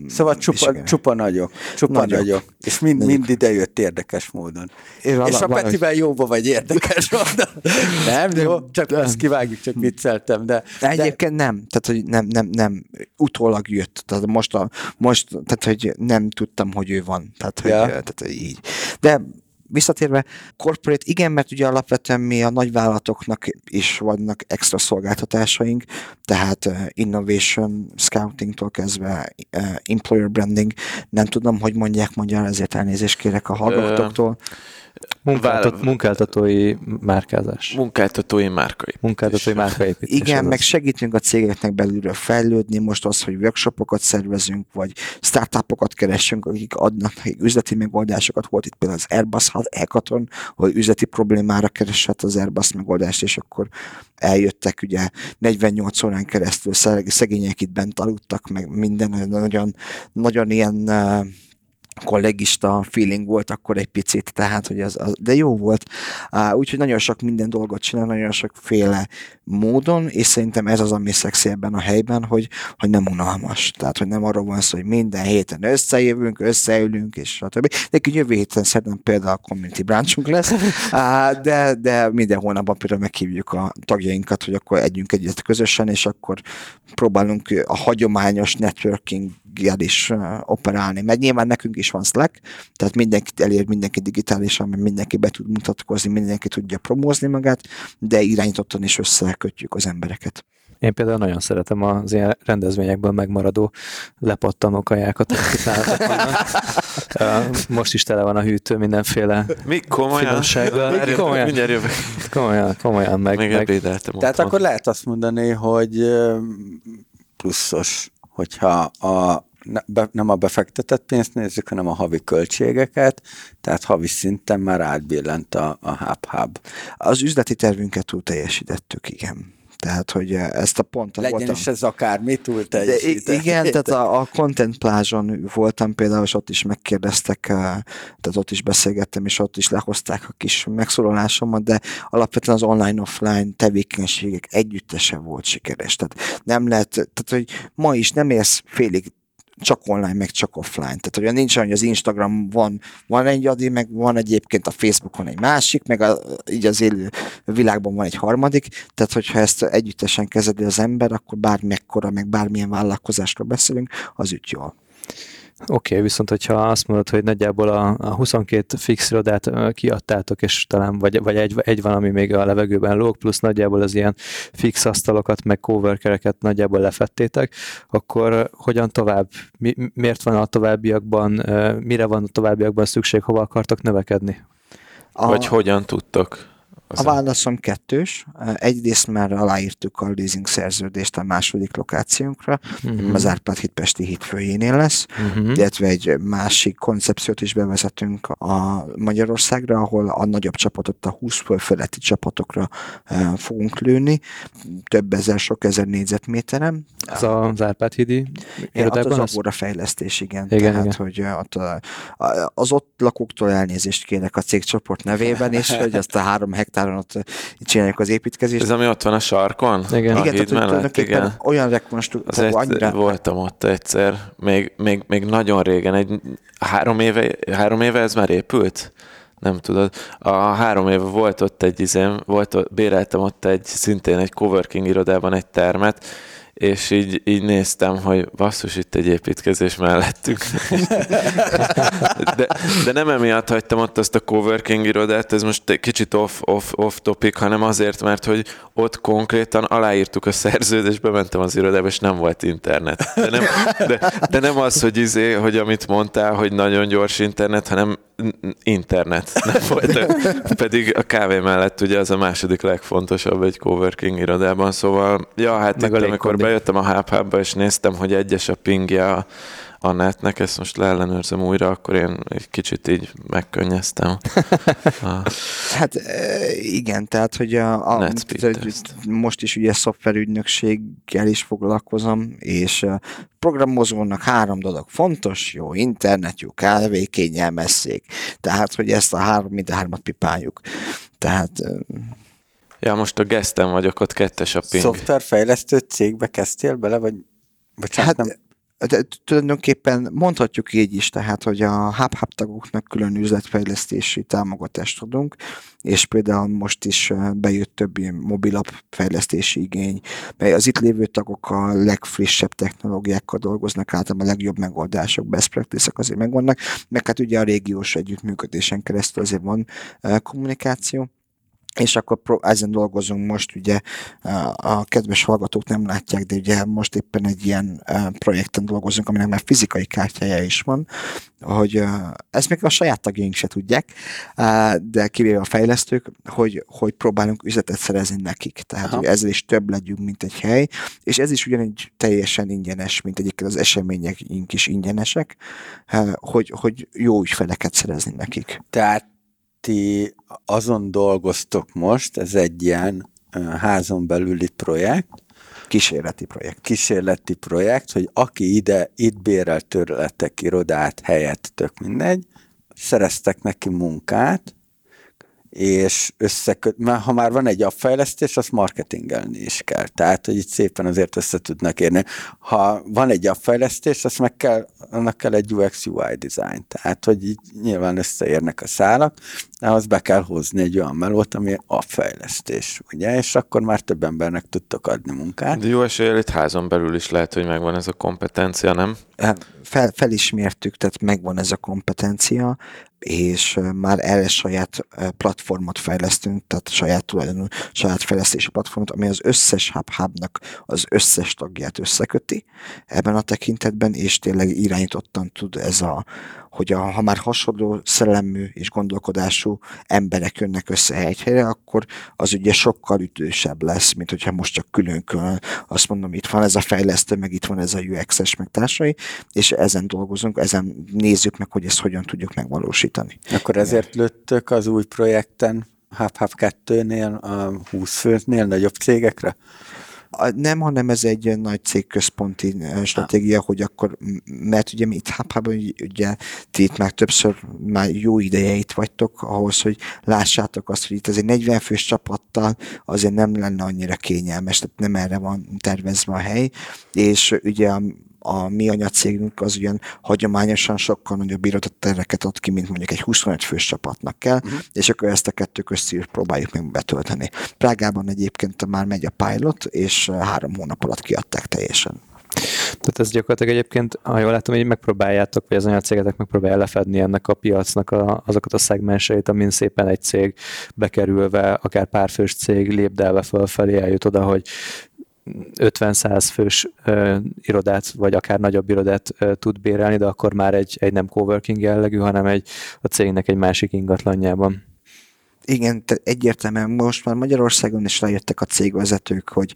Szóval csupa, csupa nagyok. Csupa nagyok. nagyok. És mind, nagyok. mind ide jött érdekes módon. Én és a Petivel jóba vagy érdekes módon. nem, jó, csak de, ezt kivágjuk, csak vicceltem. De, de egyébként nem, tehát hogy nem, nem, nem, utólag jött. Tehát most, a, most tehát hogy nem tudtam, hogy ő van. Tehát, hogy, ja. tehát, így. De visszatérve, corporate igen, mert ugye alapvetően mi a nagyvállalatoknak is vannak extra szolgáltatásaink, tehát uh, innovation scoutingtól kezdve uh, employer branding, nem tudom, hogy mondják magyar, ezért elnézést kérek a hallgatóktól. Munkáltat, Vál- munkáltatói márkázás. munkáltatói márkai. Munkáltatói márkaépítés. Igen, meg az. segítünk a cégeknek belülről fejlődni, most az, hogy workshopokat szervezünk, vagy startupokat keresünk, akik adnak nekik üzleti megoldásokat. Volt itt például az Airbus Hackathon, hogy üzleti problémára keresett az Airbus megoldást, és akkor eljöttek ugye 48 órán keresztül szeg- szegények itt bent aludtak, meg minden nagyon, nagyon ilyen kollégista feeling volt akkor egy picit, tehát, hogy az, az de jó volt. Uh, úgyhogy nagyon sok minden dolgot csinál, nagyon sokféle módon, és szerintem ez az, ami szexi ebben a helyben, hogy, hogy nem unalmas. Tehát, hogy nem arról van szó, hogy minden héten összejövünk, összeülünk, és stb. Nekünk jövő héten szerintem például a community branchunk lesz, de, de minden hónapban például meghívjuk a tagjainkat, hogy akkor együnk egyet közösen, és akkor próbálunk a hagyományos networking is operálni. Mert nyilván nekünk is van Slack, tehát mindenkit elér mindenki digitálisan, mert mindenki be tud mutatkozni, mindenki tudja promózni magát, de irányítottan is összekötjük az embereket. Én például nagyon szeretem az ilyen rendezvényekből megmaradó lepattanó kajákat. Ö, Most is tele van a hűtő mindenféle Mi komolyan? finomsággal. Mindjárt- Komolyan, Mindjárt jövök. komolyan, komolyan meg, Még meg Tehát otthon. akkor lehet azt mondani, hogy pluszos, hogyha a, ne- be, nem a befektetett pénzt nézzük, hanem a havi költségeket, tehát havi szinten már átbillent a, a hub-hub. Az üzleti tervünket túl teljesítettük, igen. Tehát, hogy ezt a ponton Legyen voltam. is ez akármi túl teljesített. igen, tehát a, a Content Plázson voltam például, és ott is megkérdeztek, eh, tehát ott is beszélgettem, és ott is lehozták a kis megszólalásomat, de alapvetően az online-offline tevékenységek együttese volt sikeres. Tehát nem lehet, tehát hogy ma is nem érsz félig csak online, meg csak offline. Tehát olyan nincs olyan, hogy az Instagram van, van egy adi, meg van egyébként a Facebookon egy másik, meg a, így az élő világban van egy harmadik, tehát hogyha ezt együttesen kezeli az ember, akkor bármekkora, meg bármilyen vállalkozásról beszélünk, az üt jól. Oké, okay, viszont hogyha azt mondod, hogy nagyjából a, a 22 fix irodát kiadtátok, és talán vagy, vagy egy, egy van, ami még a levegőben lóg, plusz nagyjából az ilyen fix asztalokat, meg coworkereket nagyjából lefettétek, akkor hogyan tovább? Mi, miért van a továbbiakban, mire van a továbbiakban szükség, hova akartok növekedni? A, Vagy hogyan tudtok? A válaszom kettős. Egyrészt már aláírtuk a leasing szerződést a második lokációnkra, Mhm. az Árpád hitpesti hitfőjénél lesz, Mhm. illetve egy másik koncepciót is bevezetünk a Magyarországra, ahol a nagyobb csapatot, a 20 föl feletti csapatokra eh, fogunk lőni, több ezer, sok ezer négyzetméteren. Az az Árpád hídi irodában? az? Agora fejlesztés, igen. Igen, Tehát, igen. hogy eh, ott a, a, az ott lakóktól elnézést kérek a cégcsoport nevében is, hogy azt a három hektáron ott eh, csináljuk az építkezést. Ez ami ott van a sarkon? Igen. A igen, híd tehát mellett, igen. olyan Az rekonstrukció, egy, annyira... voltam ott egyszer, még, még, még nagyon régen, egy három éve, három éve ez már épült? Nem tudod. A három éve volt ott egy izém, volt, ott- béreltem ott egy, szintén egy coworking irodában egy termet, és így, így néztem, hogy basszus, itt egy építkezés mellettünk. De, de nem emiatt hagytam ott azt a coworking irodát, ez most kicsit off, off, off topic, hanem azért, mert hogy ott konkrétan aláírtuk a szerződést, bementem az irodába, és nem volt internet. De nem, de, de nem az, hogy, izé, hogy amit mondtál, hogy nagyon gyors internet, hanem internet nem volt. Pedig a kávé mellett ugye az a második legfontosabb egy coworking irodában, szóval ja, hát Meg itt, amikor bejöttem a HubHub-ba, és néztem, hogy egyes a pingja a, netnek, ezt most leellenőrzöm újra, akkor én egy kicsit így megkönnyeztem. A, Hát igen, tehát hogy a, a most is ugye szoftverügynökséggel is foglalkozom, és programozónak három dolog fontos, jó internet, jó kávé, kényelmesszék. Tehát, hogy ezt a három, mind a hármat pipáljuk. Tehát ja, most a geszten vagyok, ott kettes a ping. Szoftverfejlesztő cégbe kezdtél bele, vagy bocsánat, Hát, nem, de tulajdonképpen mondhatjuk így is, tehát, hogy a HubHub tagoknak külön üzletfejlesztési támogatást adunk, és például most is bejött több ilyen mobilapp fejlesztési igény, mely az itt lévő tagok a legfrissebb technológiákkal dolgoznak, általában a legjobb megoldások, best practice azért megvannak, meg hát ugye a régiós együttműködésen keresztül azért van kommunikáció. És akkor ezen dolgozunk most, ugye a kedves hallgatók nem látják, de ugye most éppen egy ilyen projekten dolgozunk, aminek már fizikai kártyája is van, hogy ezt még a saját tagjaink se tudják, de kivéve a fejlesztők, hogy, hogy próbálunk üzletet szerezni nekik. Tehát, Aha. hogy ezzel is több legyünk, mint egy hely, és ez is ugyanígy teljesen ingyenes, mint egyébként az eseményeink is ingyenesek, hogy, hogy jó ügyfeleket szerezni nekik. Tehát ti azon dolgoztok most, ez egy ilyen házon belüli projekt, kísérleti projekt. Kísérleti projekt, hogy aki ide, itt bérel törletek irodát, helyet, tök mindegy, szereztek neki munkát, és összeköt, mert ha már van egy appfejlesztés, azt marketingelni is kell. Tehát, hogy itt szépen azért össze tudnak érni. Ha van egy appfejlesztés, azt meg kell, annak kell egy UX UI design. Tehát, hogy így nyilván összeérnek a szálak, de az be kell hozni egy olyan melót, ami appfejlesztés, ugye? És akkor már több embernek tudtok adni munkát. De jó eséllyel itt házon belül is lehet, hogy megvan ez a kompetencia, nem? Fel, felismertük, tehát megvan ez a kompetencia és már erre saját platformot fejlesztünk, tehát saját tulajdonú, saját fejlesztési platformot, ami az összes hub hubnak az összes tagját összeköti ebben a tekintetben, és tényleg irányítottan tud ez a, hogy a, ha már hasonló szellemű és gondolkodású emberek jönnek össze egy helyre, akkor az ugye sokkal ütősebb lesz, mint hogyha most csak külön-külön azt mondom, itt van ez a fejlesztő, meg itt van ez a UX-es, meg társai, és ezen dolgozunk, ezen nézzük meg, hogy ezt hogyan tudjuk megvalósítani. Akkor ezért lőttök az új projekten Hub Hub 2-nél, a 20 főnél nagyobb cégekre? Nem, hanem ez egy nagy cégközponti stratégia, ah. hogy akkor, mert ugye mi itt Hápában, ugye ti itt már többször már jó ideje itt vagytok ahhoz, hogy lássátok azt, hogy itt egy 40 fős csapattal azért nem lenne annyira kényelmes, tehát nem erre van tervezve a hely, és ugye a mi anyacégünk az ugyan hagyományosan sokkal nagyobb irodatereket ad ki, mint mondjuk egy 25 fős csapatnak kell, uh-huh. és akkor ezt a kettő közti próbáljuk meg betölteni. Prágában egyébként már megy a pilot, és három hónap alatt kiadták teljesen. Tehát ez gyakorlatilag egyébként, ha jól látom, hogy megpróbáljátok, vagy az anyacégetek megpróbálja lefedni ennek a piacnak a, azokat a szegmenseit, amin szépen egy cég bekerülve, akár párfős cég lépdelve fölfelé eljut oda, hogy 50-100 fős ö, irodát, vagy akár nagyobb irodát ö, tud bérelni, de akkor már egy, egy nem coworking jellegű, hanem egy a cégnek egy másik ingatlanjában igen, egyértelműen most már Magyarországon is rájöttek a cégvezetők, hogy,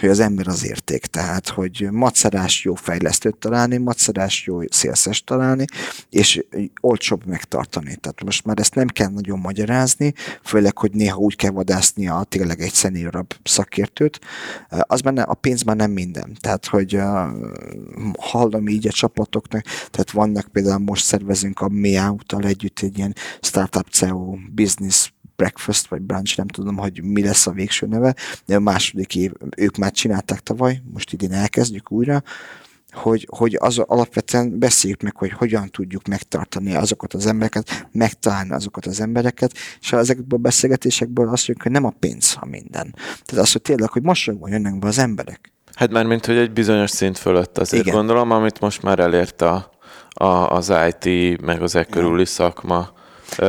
hogy az ember az érték, tehát, hogy macerás jó fejlesztőt találni, macerás jó szélszes találni, és olcsóbb megtartani. Tehát most már ezt nem kell nagyon magyarázni, főleg, hogy néha úgy kell vadászni a tényleg egy szeniorabb szakértőt. Az már ne, a pénz már nem minden. Tehát, hogy hallom így a csapatoknak, tehát vannak például most szervezünk a Meow-tal együtt egy ilyen startup CEO business breakfast, vagy brunch, nem tudom, hogy mi lesz a végső neve, de a második év, ők már csinálták tavaly, most idén elkezdjük újra, hogy, hogy az alapvetően beszéljük meg, hogy hogyan tudjuk megtartani azokat az embereket, megtalálni azokat az embereket, és ezekből a beszélgetésekből azt mondjuk, hogy nem a pénz a minden. Tehát az, hogy tényleg, hogy mosolyogva jönnek be az emberek. Hát már mint hogy egy bizonyos szint fölött azért Igen. gondolom, amit most már elért a, a, az IT, meg az e körüli szakma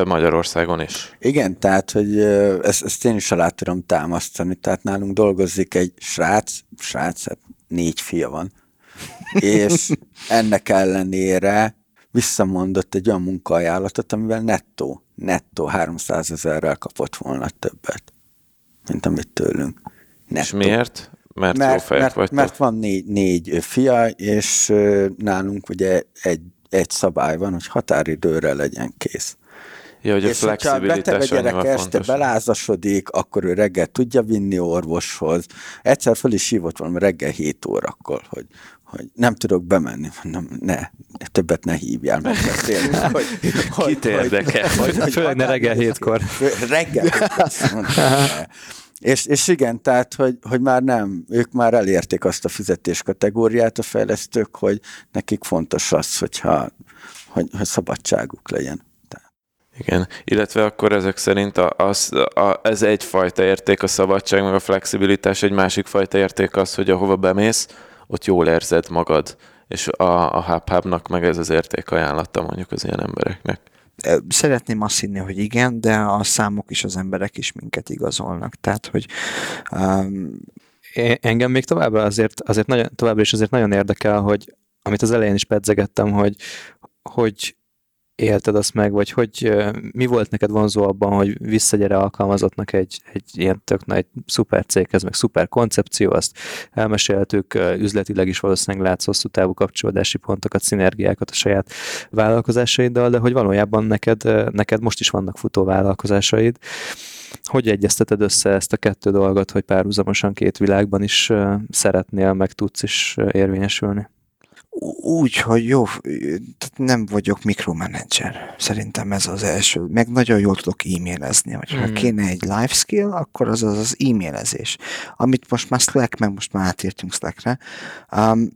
Magyarországon is. Igen, tehát, hogy ezt, ezt én is alá tudom támasztani. Tehát nálunk dolgozik egy srác, srác, hát négy fia van, és ennek ellenére visszamondott egy olyan munkaajánlatot, amivel nettó, nettó 300 ezerrel kapott volna többet, mint amit tőlünk. Nettó. És miért? Mert, mert, jó fejek mert, mert van négy, négy fia, és nálunk ugye egy, egy szabály van, hogy határidőre legyen kész. Ja, hogy a és hogyha beteg a gyerek este belázasodik, akkor ő reggel tudja vinni orvoshoz. Egyszer föl is hívott valami reggel 7 órakor, hogy, hogy nem tudok bemenni. Mondom, ne, többet ne hívjál meg. Tényleg, hogy, hogy, Kit érdekel? Hogy, hogy, Főleg ne reggel hétkor. Reggel És, és igen, tehát, hogy, hogy már nem, ők már elérték azt a fizetés kategóriát a fejlesztők, hogy nekik fontos az, hogyha, hogy, hogy szabadságuk legyen. Igen, illetve akkor ezek szerint a, az, a, ez egyfajta érték a szabadság, meg a flexibilitás, egy másik fajta érték az, hogy ahova bemész, ott jól érzed magad, és a, a hub meg ez az érték ajánlata mondjuk az ilyen embereknek. Szeretném azt hinni, hogy igen, de a számok is, az emberek is minket igazolnak. Tehát, hogy um, engem még továbbra azért, azért nagyon, továbbra is azért nagyon érdekel, hogy amit az elején is pedzegettem, hogy, hogy élted azt meg, vagy hogy mi volt neked vonzó abban, hogy visszagyere alkalmazottnak egy, egy ilyen tök nagy szuper céghez, meg szuper koncepció, azt elmeséltük, üzletileg is valószínűleg látsz hosszú távú kapcsolódási pontokat, szinergiákat a saját vállalkozásaiddal, de hogy valójában neked, neked most is vannak futó vállalkozásaid. Hogy egyezteted össze ezt a kettő dolgot, hogy párhuzamosan két világban is szeretnél, meg tudsz is érvényesülni? Úgy, hogy jó, nem vagyok mikromanager. Szerintem ez az első. Meg nagyon jól tudok e-mailezni. Hogy mm. ha kéne egy life skill, akkor az az, az e-mailezés. Amit most már Slack, meg most már átértünk Slackre. Um,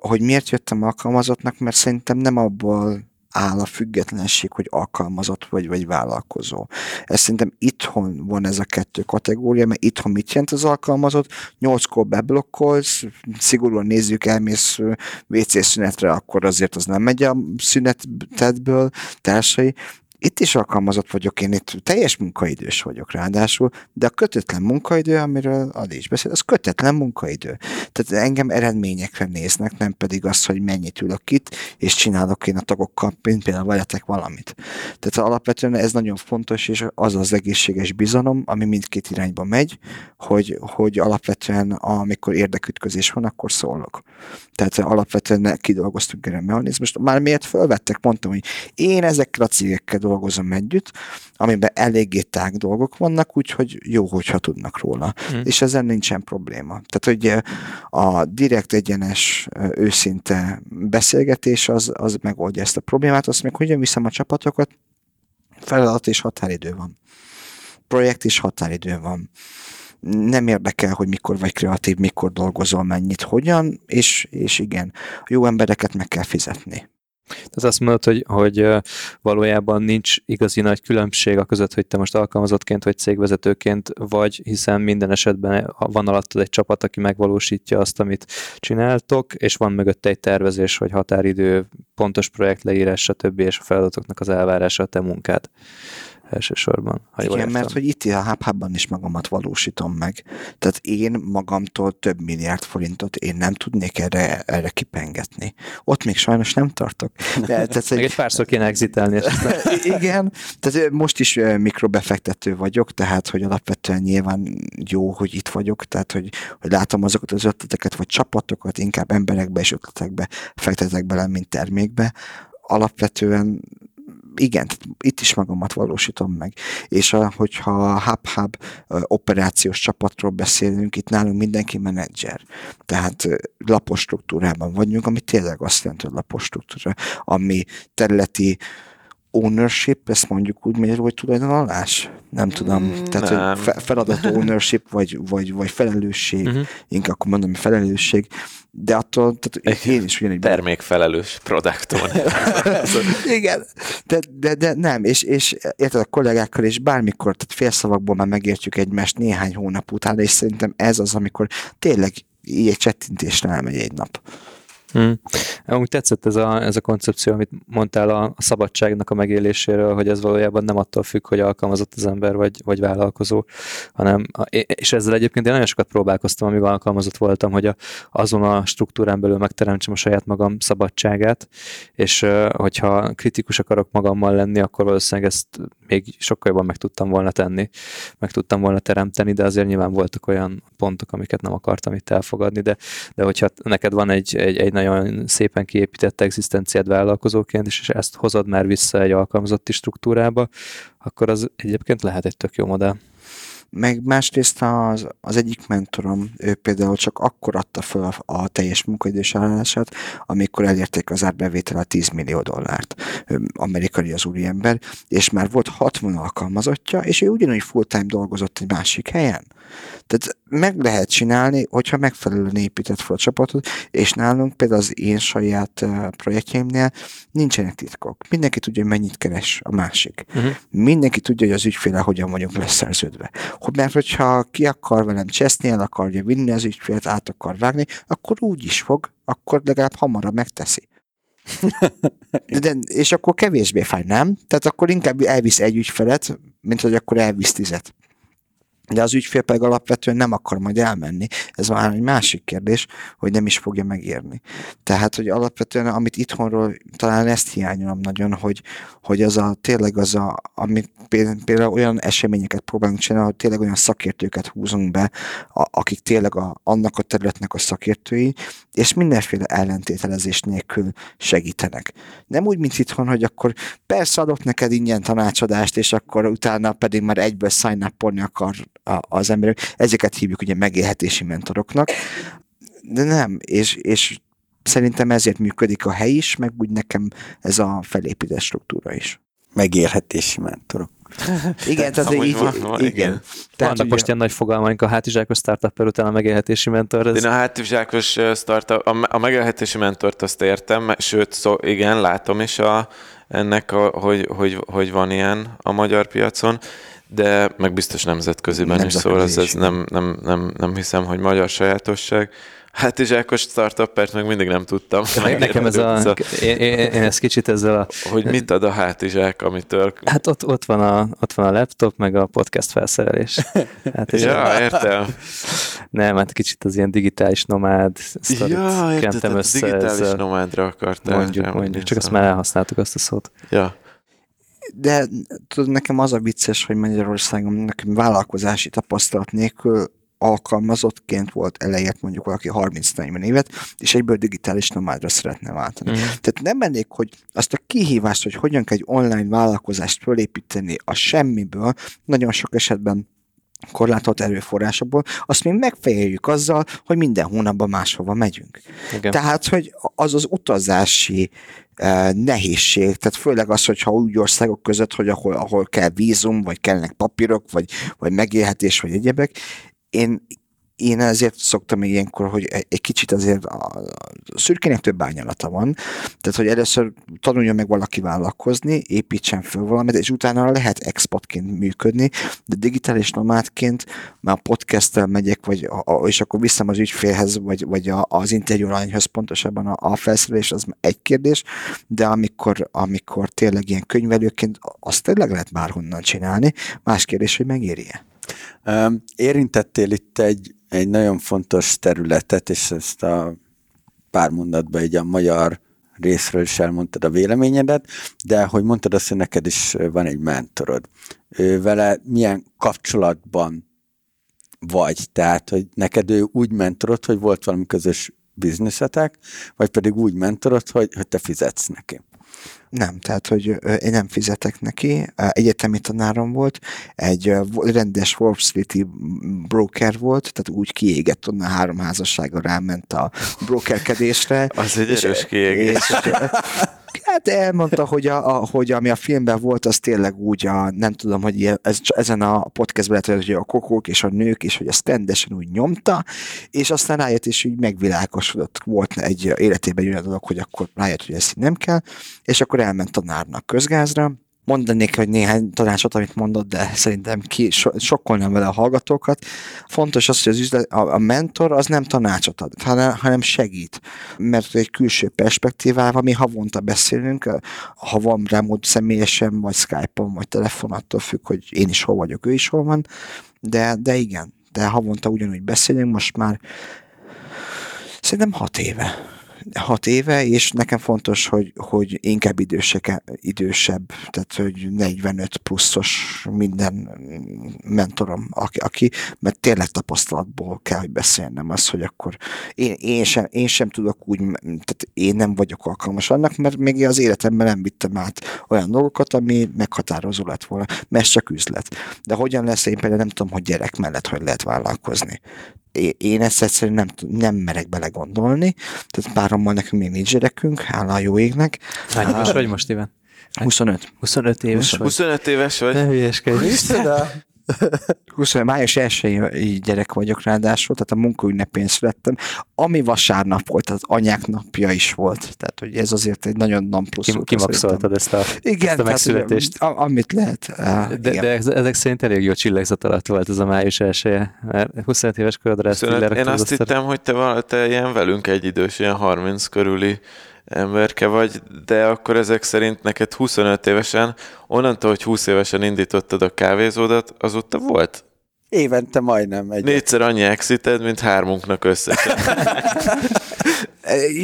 hogy miért jöttem alkalmazottnak, mert szerintem nem abból áll a függetlenség, hogy alkalmazott vagy, vagy vállalkozó. Ez szerintem itthon van ez a kettő kategória, mert itthon mit jelent az alkalmazott? Nyolckor beblokkolsz, szigorúan nézzük, elmész WC szünetre, akkor azért az nem megy a szünetedből, társai, itt is alkalmazott vagyok, én itt teljes munkaidős vagyok ráadásul, de a kötetlen munkaidő, amiről Adi is beszél, az kötetlen munkaidő. Tehát engem eredményekre néznek, nem pedig az, hogy mennyit ülök itt, és csinálok én a tagokkal, mint például veletek valamit. Tehát alapvetően ez nagyon fontos, és az az egészséges bizalom, ami mindkét irányba megy, hogy, hogy alapvetően amikor érdekütközés van, akkor szólok. Tehát alapvetően kidolgoztunk erre a mechanizmust. Már miért felvettek, mondtam, hogy én ezekkel a cégekkel dolgozom együtt, amiben eléggé tág dolgok vannak, úgyhogy jó, hogyha tudnak róla. Hmm. És ezzel nincsen probléma. Tehát, hogy a direkt egyenes, őszinte beszélgetés az, az megoldja ezt a problémát, azt meg hogyan viszem a csapatokat, feladat és határidő van. Projekt és határidő van nem érdekel, hogy mikor vagy kreatív, mikor dolgozol, mennyit, hogyan, és, és igen, jó embereket meg kell fizetni. Tehát azt mondod, hogy, hogy valójában nincs igazi nagy különbség a között, hogy te most alkalmazottként vagy cégvezetőként vagy, hiszen minden esetben van alattad egy csapat, aki megvalósítja azt, amit csináltok, és van mögött egy tervezés, vagy határidő, pontos projekt leírás, stb. és a feladatoknak az elvárása a te munkád elsősorban. Ha Igen, értem. mert hogy itt a hub is magamat valósítom meg. Tehát én magamtól több milliárd forintot én nem tudnék erre, erre kipengetni. Ott még sajnos nem tartok. De, tehát, egy, egy párszor kéne exitelni. Igen, tehát most is mikrobefektető vagyok, tehát hogy alapvetően nyilván jó, hogy itt vagyok, tehát hogy, hogy látom azokat az ötleteket, vagy csapatokat, inkább emberekbe és ötletekbe fektetek bele, mint termékbe. Alapvetően igen, itt is magamat valósítom meg. És a, hogyha a hub-hub operációs csapatról beszélünk, itt nálunk mindenki menedzser. Tehát lapos struktúrában vagyunk, ami tényleg azt jelenti, hogy lapos struktúra, ami területi ownership, ezt mondjuk úgy magyarul, hogy tulajdonalás? Nem tudom. Mm, Tehát, nem. hogy feladat ownership, vagy, vagy, vagy felelősség, uh-huh. inkább akkor mondom, felelősség, de attól, tehát én is ugyanígy... Termékfelelős product Igen, de, de, de, nem, és, és érted a kollégákkal, és bármikor, tehát félszavakból már megértjük egymást néhány hónap után, és szerintem ez az, amikor tényleg így egy csettintésre elmegy egy nap. Hmm. Amúgy tetszett ez a, ez a koncepció, amit mondtál a, a szabadságnak a megéléséről, hogy ez valójában nem attól függ, hogy alkalmazott az ember vagy, vagy vállalkozó, hanem, és ezzel egyébként én nagyon sokat próbálkoztam, amíg alkalmazott voltam, hogy a, azon a struktúrán belül megteremtsem a saját magam szabadságát, és hogyha kritikus akarok magammal lenni, akkor valószínűleg ezt még sokkal jobban meg tudtam volna tenni, meg tudtam volna teremteni, de azért nyilván voltak olyan pontok, amiket nem akartam itt elfogadni, de, de hogyha neked van egy, egy, egy nagyon szépen kiépített egzisztenciád vállalkozóként, és ezt hozod már vissza egy alkalmazotti struktúrába, akkor az egyébként lehet egy tök jó modell. Meg másrészt az, az egyik mentorom, ő például csak akkor adta fel a teljes munkaidős állását, amikor elérték az árbevétel a 10 millió dollárt. Amerikai az úriember, és már volt 60 alkalmazottja, és ő ugyanúgy full-time dolgozott egy másik helyen. Tehát meg lehet csinálni, hogyha megfelelően épített fel a csapatot, és nálunk például az én saját projektjeimnél nincsenek titkok. Mindenki tudja, hogy mennyit keres a másik. Uh-huh. Mindenki tudja, hogy az ügyféle hogyan vagyunk leszerződve. Hogy mert hogyha ki akar velem cseszni, el akarja vinni az ügyfélet, át akar vágni, akkor úgy is fog, akkor legalább hamarabb megteszi. De, és akkor kevésbé fáj, nem? Tehát akkor inkább elvisz egy ügyfelet, mint hogy akkor elvisz tizet. De az ügyfél pedig alapvetően nem akar majd elmenni. Ez már egy másik kérdés, hogy nem is fogja megérni. Tehát, hogy alapvetően, amit itthonról, talán ezt hiányolom nagyon, hogy, hogy az a tényleg az a, amit például olyan eseményeket próbálunk csinálni, hogy tényleg olyan szakértőket húzunk be, a, akik tényleg a, annak a területnek a szakértői, és mindenféle ellentételezés nélkül segítenek. Nem úgy, mint itthon, hogy akkor persze adok neked ingyen tanácsadást, és akkor utána pedig már egyből sign akar az emberek. Ezeket hívjuk ugye megélhetési mentoroknak. De nem, és, és szerintem ezért működik a hely is, meg úgy nekem ez a felépített struktúra is. Megélhetési mentorok. Igen, tehát így, van, van, igen. igen. Tehát Vannak most ilyen nagy fogalmaink a hátizsákos startup után a megélhetési mentor. Ez... Én a hátizsákos startup, a, a megélhetési mentort azt értem, sőt, szó, igen, látom is a, ennek, a, hogy, hogy, hogy van ilyen a magyar piacon, de meg biztos nemzetköziben nem is, szóval ez, ez nem, nem, nem, nem hiszem, hogy magyar sajátosság. Hát is Ákos startuppert meg mindig nem tudtam. Nekem ez a, a én, én, én ezt kicsit ezzel a... Hogy mit ad a hátizsák, amitől... Hát ott, ott, van a, ott van a laptop, meg a podcast felszerelés. Hát ja, a... értem. Nem, hát kicsit az ilyen digitális nomád sztorit ja, értem, össze. digitális ezzel. nomádra akartál. Mondjuk, mondjuk, csak azt már elhasználtuk azt a szót. Ja de tudod, nekem az a vicces, hogy Magyarországon nekem vállalkozási tapasztalat nélkül alkalmazottként volt elejét mondjuk valaki 30-40 évet, és egyből digitális nomádra szeretne váltani. Mm. Tehát nem mennék, hogy azt a kihívást, hogy hogyan kell egy online vállalkozást fölépíteni a semmiből, nagyon sok esetben korlátolt erőforrásokból, azt mi megfejeljük azzal, hogy minden hónapban máshova megyünk. Igen. Tehát, hogy az az utazási uh, nehézség, tehát főleg az, hogyha úgy országok között, hogy ahol, ahol kell vízum, vagy kellnek papírok, vagy, vagy megélhetés, vagy egyebek, én én ezért szoktam ilyenkor, hogy egy kicsit azért a szürkének több ányalata van, tehát hogy először tanuljon meg valaki vállalkozni, építsen föl valamit, és utána lehet expatként működni, de digitális nomádként már podcasttel megyek, vagy és akkor viszem az ügyfélhez, vagy, vagy a, az interjúlányhoz pontosabban a, a felszerelés, az egy kérdés, de amikor, amikor tényleg ilyen könyvelőként, azt tényleg lehet bárhonnan csinálni, más kérdés, hogy megéri-e. Érintettél itt egy, egy nagyon fontos területet, és ezt a pár mondatban egy a magyar részről is elmondtad a véleményedet, de hogy mondtad azt, hogy neked is van egy mentorod. Ő vele milyen kapcsolatban vagy? Tehát, hogy neked ő úgy mentorod, hogy volt valami közös bizniszetek, vagy pedig úgy mentorod, hogy, hogy te fizetsz neki? Nem, tehát, hogy én nem fizetek neki. Egyetemi tanárom volt, egy rendes Wall Street broker volt, tehát úgy kiégett onnan három házassága ráment a brokerkedésre. Az egy erős kiégés. Hát elmondta, hogy, a, a, hogy ami a filmben volt, az tényleg úgy, a, nem tudom, hogy ez, ezen a podcastben lehet, hogy a kokók és a nők, és hogy a standesen úgy nyomta, és aztán rájött, és úgy megvilágosodott. Volt egy életében olyan dolog, hogy akkor rájött, hogy ezt nem kell, és akkor elment tanárnak közgázra, mondanék, hogy néhány tanácsot, amit mondott, de szerintem ki so, sokkolnám vele a hallgatókat. Fontos az, hogy az üzlet, a, a mentor az nem tanácsot ad, hanem, hanem segít. Mert egy külső perspektívával mi havonta beszélünk, ha van mód személyesen, vagy Skype-on, vagy telefon, attól függ, hogy én is hol vagyok, ő is hol van, de, de igen, de havonta ugyanúgy beszélünk, most már szerintem hat éve hat éve, és nekem fontos, hogy, hogy inkább idősek, idősebb, tehát hogy 45 pluszos minden mentorom, aki, aki mert tényleg tapasztalatból kell, hogy beszélnem az, hogy akkor én, én, sem, én sem tudok úgy, tehát én nem vagyok alkalmas annak, mert még az életemben nem vittem át olyan dolgokat, ami meghatározó lett volna, mert ez csak üzlet. De hogyan lesz, én például nem tudom, hogy gyerek mellett hogy lehet vállalkozni én ezt egyszerűen nem, nem merek belegondolni, tehát párommal nekünk még nincs gyerekünk, hála a jó égnek. Hány éves vagy most, Iván? 25. 25 éves 25 éves vagy? Ne hülyeskedj. 20, május 1 gyerek vagyok ráadásul, tehát a munkaünnepén születtem, ami vasárnap volt, az anyák napja is volt. Tehát, hogy ez azért egy nagyon non plusz. Kim, kimaxoltad ezt a, igen, ezt a megszületést. Tehát, amit lehet. De, de ezek szerint elég jó csillagzat alatt volt ez a május 1 mert 25 éves korodra ezt Én azt hittem, hogy te, te ilyen velünk egy idős, ilyen 30 körüli emberke vagy, de akkor ezek szerint neked 25 évesen, onnantól, hogy 20 évesen indítottad a kávézódat, azóta volt Évente majdnem egy. négyszer annyi exited, mint hármunknak összesen.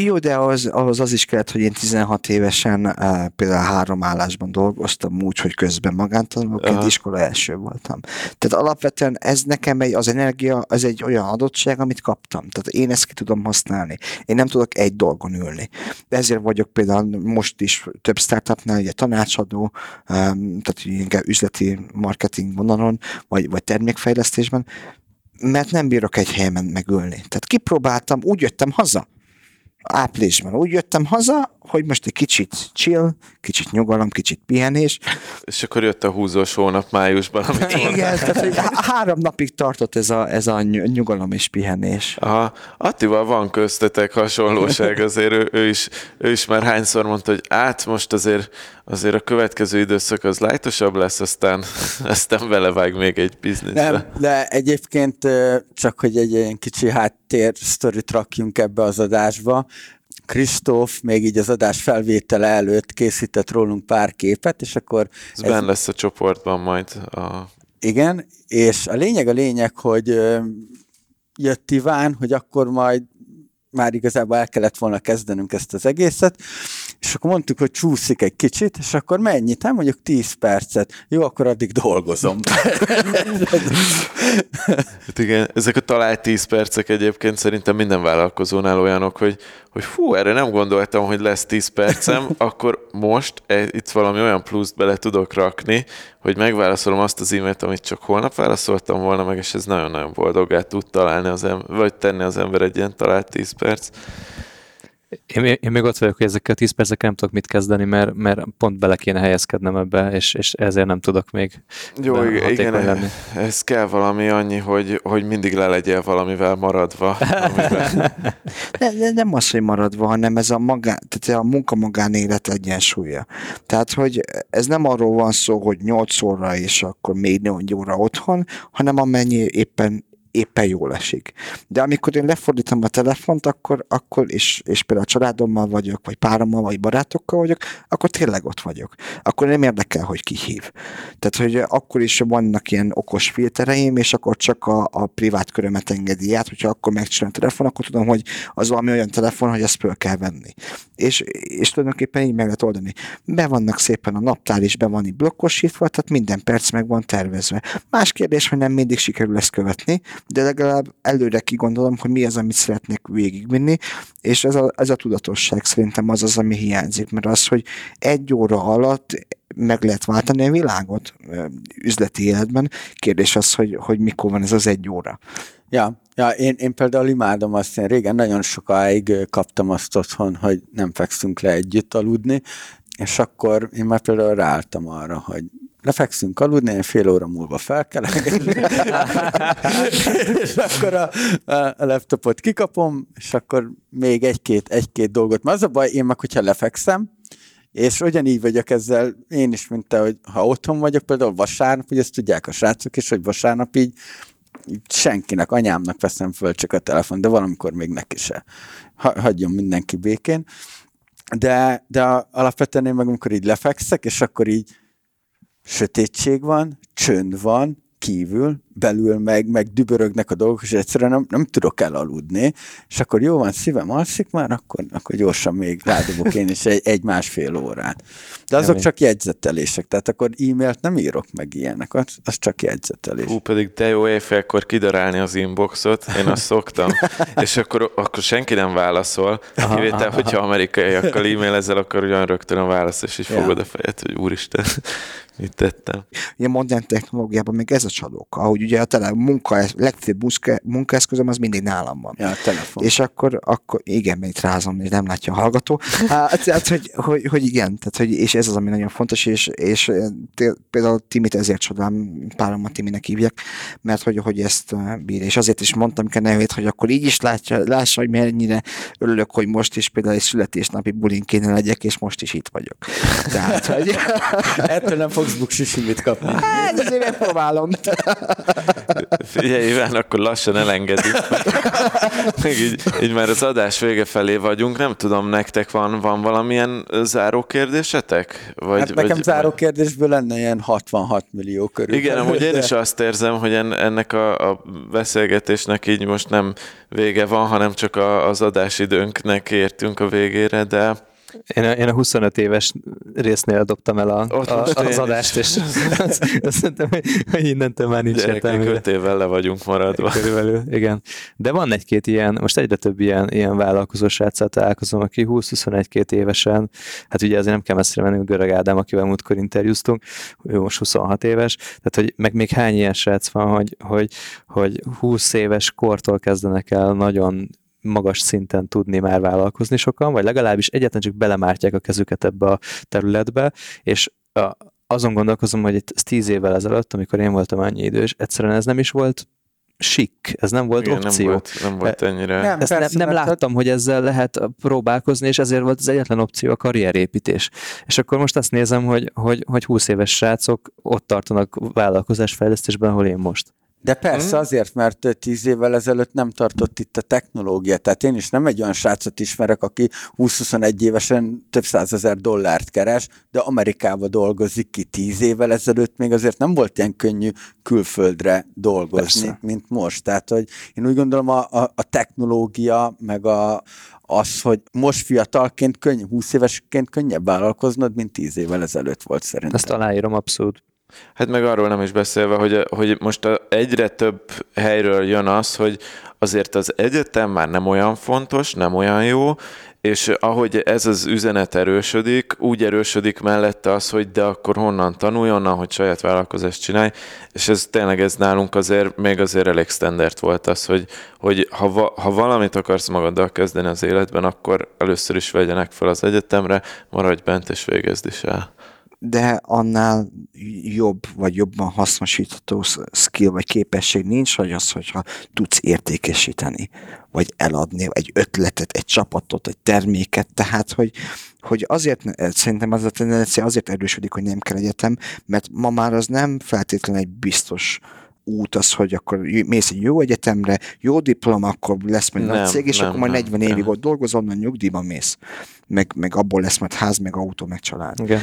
Jó, de ahhoz, ahhoz az is kellett, hogy én 16 évesen uh, például három állásban dolgoztam úgy, hogy közben magántanulóként Aha. iskola első voltam. Tehát alapvetően ez nekem egy, az energia, az egy olyan adottság, amit kaptam. Tehát én ezt ki tudom használni. Én nem tudok egy dolgon ülni. De ezért vagyok például most is több startupnál ugye tanácsadó, um, tehát inkább üzleti marketing vonalon, vagy, vagy termékfejlesztésben, mert nem bírok egy helyen megülni. Tehát kipróbáltam, úgy jöttem haza, áprilisban úgy jöttem haza, hogy most egy kicsit chill, kicsit nyugalom, kicsit pihenés. És akkor jött a húzós hónap májusban, amit mondtál. Igen, tehát hogy há- három napig tartott ez a, ez a ny- nyugalom és pihenés. Aha, Attival van köztetek hasonlóság, azért ő, ő, is, ő is már hányszor mondta, hogy át most azért, azért a következő időszak az lájtosabb lesz, aztán, aztán belevág még egy bizniszbe. Nem, de egyébként csak, hogy egy ilyen kicsi háttér sztorit rakjunk ebbe az adásba. Kristóf még így az adás felvétele előtt készített rólunk pár képet, és akkor Ez benne lesz a csoportban majd. A... Igen, és a lényeg a lényeg, hogy jött Iván, hogy akkor majd már igazából el kellett volna kezdenünk ezt az egészet, és akkor mondtuk, hogy csúszik egy kicsit, és akkor mennyit? Hát mondjuk 10 percet. Jó, akkor addig dolgozom. Hát igen, ezek a talált 10 percek egyébként szerintem minden vállalkozónál olyanok, hogy, hogy fú, erre nem gondoltam, hogy lesz 10 percem, akkor most e, itt valami olyan pluszt bele tudok rakni, hogy megválaszolom azt az e-mailt, amit csak holnap válaszoltam volna meg, és ez nagyon-nagyon boldoggá tud találni az ember, vagy tenni az ember egy ilyen talált 10 perc. Én, én még ott vagyok, hogy ezekkel a 10 percekkel nem tudok mit kezdeni, mert, mert pont bele kéne helyezkednem ebbe, és, és ezért nem tudok még Jó, igen, lenni. ez kell valami annyi, hogy, hogy mindig le legyél valamivel maradva. Amivel... De, de nem az, hogy maradva, hanem ez a, magán, tehát a munka magánélet egyensúlya. Tehát, hogy ez nem arról van szó, hogy 8 óra és akkor még 4 óra otthon, hanem amennyi éppen éppen jól esik. De amikor én lefordítom a telefont, akkor, akkor és, és például a családommal vagyok, vagy párommal, vagy barátokkal vagyok, akkor tényleg ott vagyok. Akkor nem érdekel, hogy ki hív. Tehát, hogy akkor is vannak ilyen okos filtereim, és akkor csak a, a privát körömet engedi át, hogyha akkor megcsinálom a telefon, akkor tudom, hogy az valami olyan telefon, hogy ezt föl kell venni. És, és tulajdonképpen így meg lehet oldani. Be vannak szépen a naptár is, be van így blokkosítva, tehát minden perc meg van tervezve. Más kérdés, hogy nem mindig sikerül ezt követni, de legalább előre kigondolom, hogy mi az, amit szeretnék végigvinni, és ez a, ez a tudatosság szerintem az az, ami hiányzik, mert az, hogy egy óra alatt meg lehet váltani a világot üzleti életben. Kérdés az, hogy, hogy mikor van ez az egy óra. Ja, ja én, én például imádom azt, én régen nagyon sokáig kaptam azt otthon, hogy nem fekszünk le együtt aludni, és akkor én már például ráálltam arra, hogy lefekszünk aludni, én fél óra múlva felkelek, és akkor a, a, laptopot kikapom, és akkor még egy-két, egy-két dolgot. Mert az a baj, én meg, hogyha lefekszem, és ugyanígy vagyok ezzel, én is, mint te, hogy ha otthon vagyok, például vasárnap, hogy ezt tudják a srácok is, hogy vasárnap így senkinek, anyámnak veszem föl csak a telefon, de valamikor még neki se. Ha, hagyjon mindenki békén. De, de alapvetően én meg amikor így lefekszek, és akkor így sötétség van, csönd van, kívül, belül meg, meg dübörögnek a dolgok, és egyszerűen nem, nem tudok elaludni, és akkor jó van, szívem alszik már, akkor, akkor gyorsan még rádobok én is egy, egy másfél órát. De azok Kemény. csak jegyzetelések, tehát akkor e-mailt nem írok meg ilyenek, az, az csak jegyzetelés. Hú, pedig de jó éjfélkor kidarálni az inboxot, én azt szoktam, és akkor, akkor senki nem válaszol, kivétel, hogyha amerikaiakkal e-mailezel, akkor ugyan rögtön a válasz, és így Ja. fogod a fejed, hogy úristen, mit tettem. Ilyen modern technológiában még ez a csalók, ahogy ugye a tele, munka, legfőbb munka, munkaeszközöm az mindig nálam van. Ja, a telefon. És akkor, akkor igen, mert itt rázom, és nem látja a hallgató. Hát, tehát, hogy, hogy, hogy, igen, tehát, hogy, és ez az, ami nagyon fontos, és, és té- például Timit ezért csodálom, páromat Timinek hívják, mert hogy, hogy ezt eh, bír. És azért is mondtam a nevét, hogy akkor így is látja, lássa, hogy mennyire örülök, hogy most is például egy születésnapi bulin kéne legyek, és most is itt vagyok. Tehát, hogy Ettől nem fogsz buksisimit kapni. hát azért megpróbálom. Figyelj, Iván, akkor lassan elengedjük. Meg így, így már az adás vége felé vagyunk. Nem tudom, nektek van, van valamilyen záró kérdésetek? Vagy, hát nekem vagy, záró kérdésből lenne ilyen 66 millió körül. Igen, amúgy én is azt érzem, hogy ennek a, a beszélgetésnek így most nem vége van, hanem csak a, az adásidőnknek értünk a végére, de én a, én a 25 éves résznél dobtam el a, a, az adást, és azt, azt mondtam, hogy, hogy innentől már nincs értelme. 5 évvel le vagyunk maradva. Körülbelül, igen. De van egy-két ilyen, most egyre több ilyen, ilyen vállalkozó sráccal találkozom, aki 20-21-2 évesen, hát ugye azért nem kell messzire menni, Görög Ádám, akivel múltkor interjúztunk, ő most 26 éves, tehát hogy meg még hány ilyen srác van, hogy, hogy, hogy 20 éves kortól kezdenek el nagyon magas szinten tudni már vállalkozni sokan, vagy legalábbis egyetlen csak belemártják a kezüket ebbe a területbe, és a, azon gondolkozom, hogy itt tíz évvel ezelőtt, amikor én voltam annyi idős, egyszerűen ez nem is volt sik, ez nem volt Igen, opció. Nem volt, nem volt ennyire. Nem, Ezt persze, nem, nem láttam, hogy ezzel lehet próbálkozni, és ezért volt az egyetlen opció a karrierépítés. És akkor most azt nézem, hogy, hogy, hogy 20 éves srácok ott tartanak vállalkozásfejlesztésben, ahol én most. De persze hmm. azért, mert tíz évvel ezelőtt nem tartott itt a technológia. Tehát én is nem egy olyan srácot ismerek, aki 20-21 évesen több százezer dollárt keres, de Amerikába dolgozik ki tíz évvel ezelőtt, még azért nem volt ilyen könnyű külföldre dolgozni, persze. mint most. Tehát, hogy én úgy gondolom a, a, a technológia, meg a, az, hogy most fiatalként, könny, 20 évesként könnyebb vállalkoznod, mint 10 évvel ezelőtt volt szerintem. Ezt aláírom abszolút. Hát meg arról nem is beszélve, hogy, hogy most egyre több helyről jön az, hogy azért az egyetem már nem olyan fontos, nem olyan jó, és ahogy ez az üzenet erősödik, úgy erősödik mellette az, hogy de akkor honnan tanulj, onnan, hogy saját vállalkozást csinálj, és ez tényleg ez nálunk azért, még azért elég standard volt az, hogy, hogy ha, va, ha valamit akarsz magaddal kezdeni az életben, akkor először is vegyenek fel az egyetemre, maradj bent és végezd is el de annál jobb, vagy jobban hasznosítható skill, vagy képesség nincs, hogy az, hogyha tudsz értékesíteni, vagy eladni egy ötletet, egy csapatot, egy terméket, tehát, hogy, hogy azért, szerintem az a tendencia azért erősödik, hogy nem kell egyetem, mert ma már az nem feltétlenül egy biztos út az, hogy akkor mész egy jó egyetemre, jó diploma, akkor lesz majd nagy cég, és nem, akkor majd 40 nem, évig nem. ott dolgozol, majd nyugdíjban mész meg, meg abból lesz majd ház, meg autó, meg család. Igen.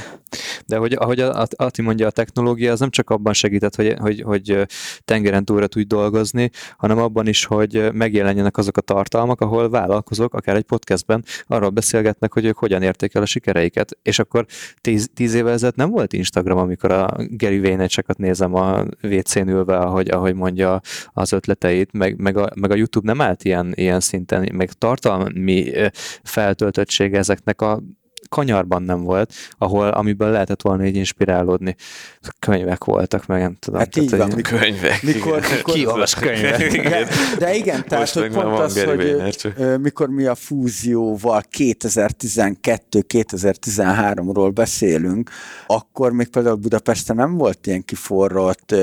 De hogy, ahogy Ati mondja, a technológia az nem csak abban segített, hogy, hogy, hogy tengeren túlra tudj dolgozni, hanem abban is, hogy megjelenjenek azok a tartalmak, ahol vállalkozók, akár egy podcastben arról beszélgetnek, hogy ők hogyan érték el a sikereiket. És akkor tíz, tíz évvel ezelőtt nem volt Instagram, amikor a Gary Vaynerchuk nézem a WC-n ülve, ahogy, ahogy mondja az ötleteit, meg, meg, a, meg a YouTube nem állt ilyen, ilyen szinten, meg tartalmi feltöltöttsége ezeknek a kanyarban nem volt, ahol, amiből lehetett volna így inspirálódni. Könyvek voltak, meg nem tudom. Hát így van, mikor, könyvek. Mikor, mikor, Kiolvas könyvek. De, de igen, tehát hogy pont az, hogy mikor mi a fúzióval 2012-2013-ról beszélünk, akkor még például Budapesten nem volt ilyen kiforrott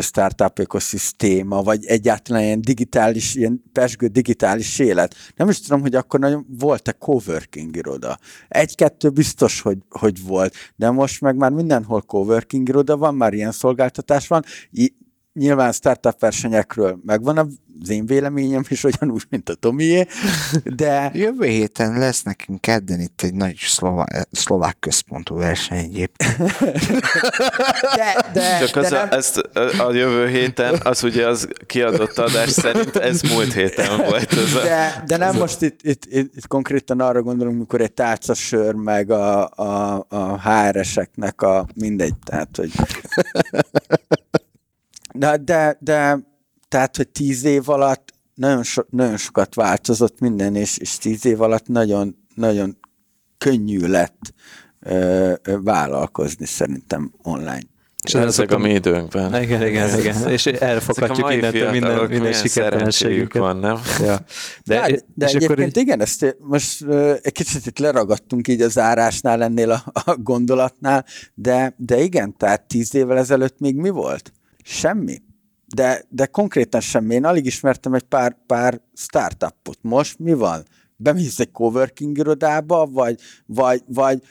startup ökoszisztéma, vagy egyáltalán ilyen digitális, ilyen pesgő digitális élet. Nem is tudom, hogy akkor nagyon volt-e coworking iroda. Egy egy-kettő biztos, hogy, hogy volt, de most meg már mindenhol coworking iroda van, már ilyen szolgáltatás van, nyilván startup versenyekről megvan az én véleményem is ugyanúgy, mint a Tomié, de... Jövő héten lesz nekünk kedden itt egy nagy szlová- szlovák központú verseny egyébként. De, de, Csak az de a, nem... ezt a jövő héten, az ugye az kiadott adás szerint ez múlt héten volt. Ez a, de, de nem most itt, itt, itt, itt, konkrétan arra gondolunk, mikor egy tárcasör meg a, a, a HR-eseknek a mindegy, tehát, hogy de, de, de tehát, hogy tíz év alatt nagyon, so, nagyon sokat változott minden, és, és tíz év alatt nagyon, nagyon könnyű lett ö, ö, vállalkozni szerintem online. És ez ezek a mi időnkben. Igen, igen, igen. És elfoghatjuk innentől minden, minden sikertelenségüket. van, nem? Ja. De, ja, de és egyébként akkor igen, ezt most egy kicsit itt leragadtunk így az árásnál ennél a, a gondolatnál, de, de igen, tehát tíz évvel ezelőtt még mi volt? Semmi. De, de konkrétan semmi. Én alig ismertem egy pár, pár startupot. Most mi van? Bemész egy coworking irodába, vagy, vagy, vagy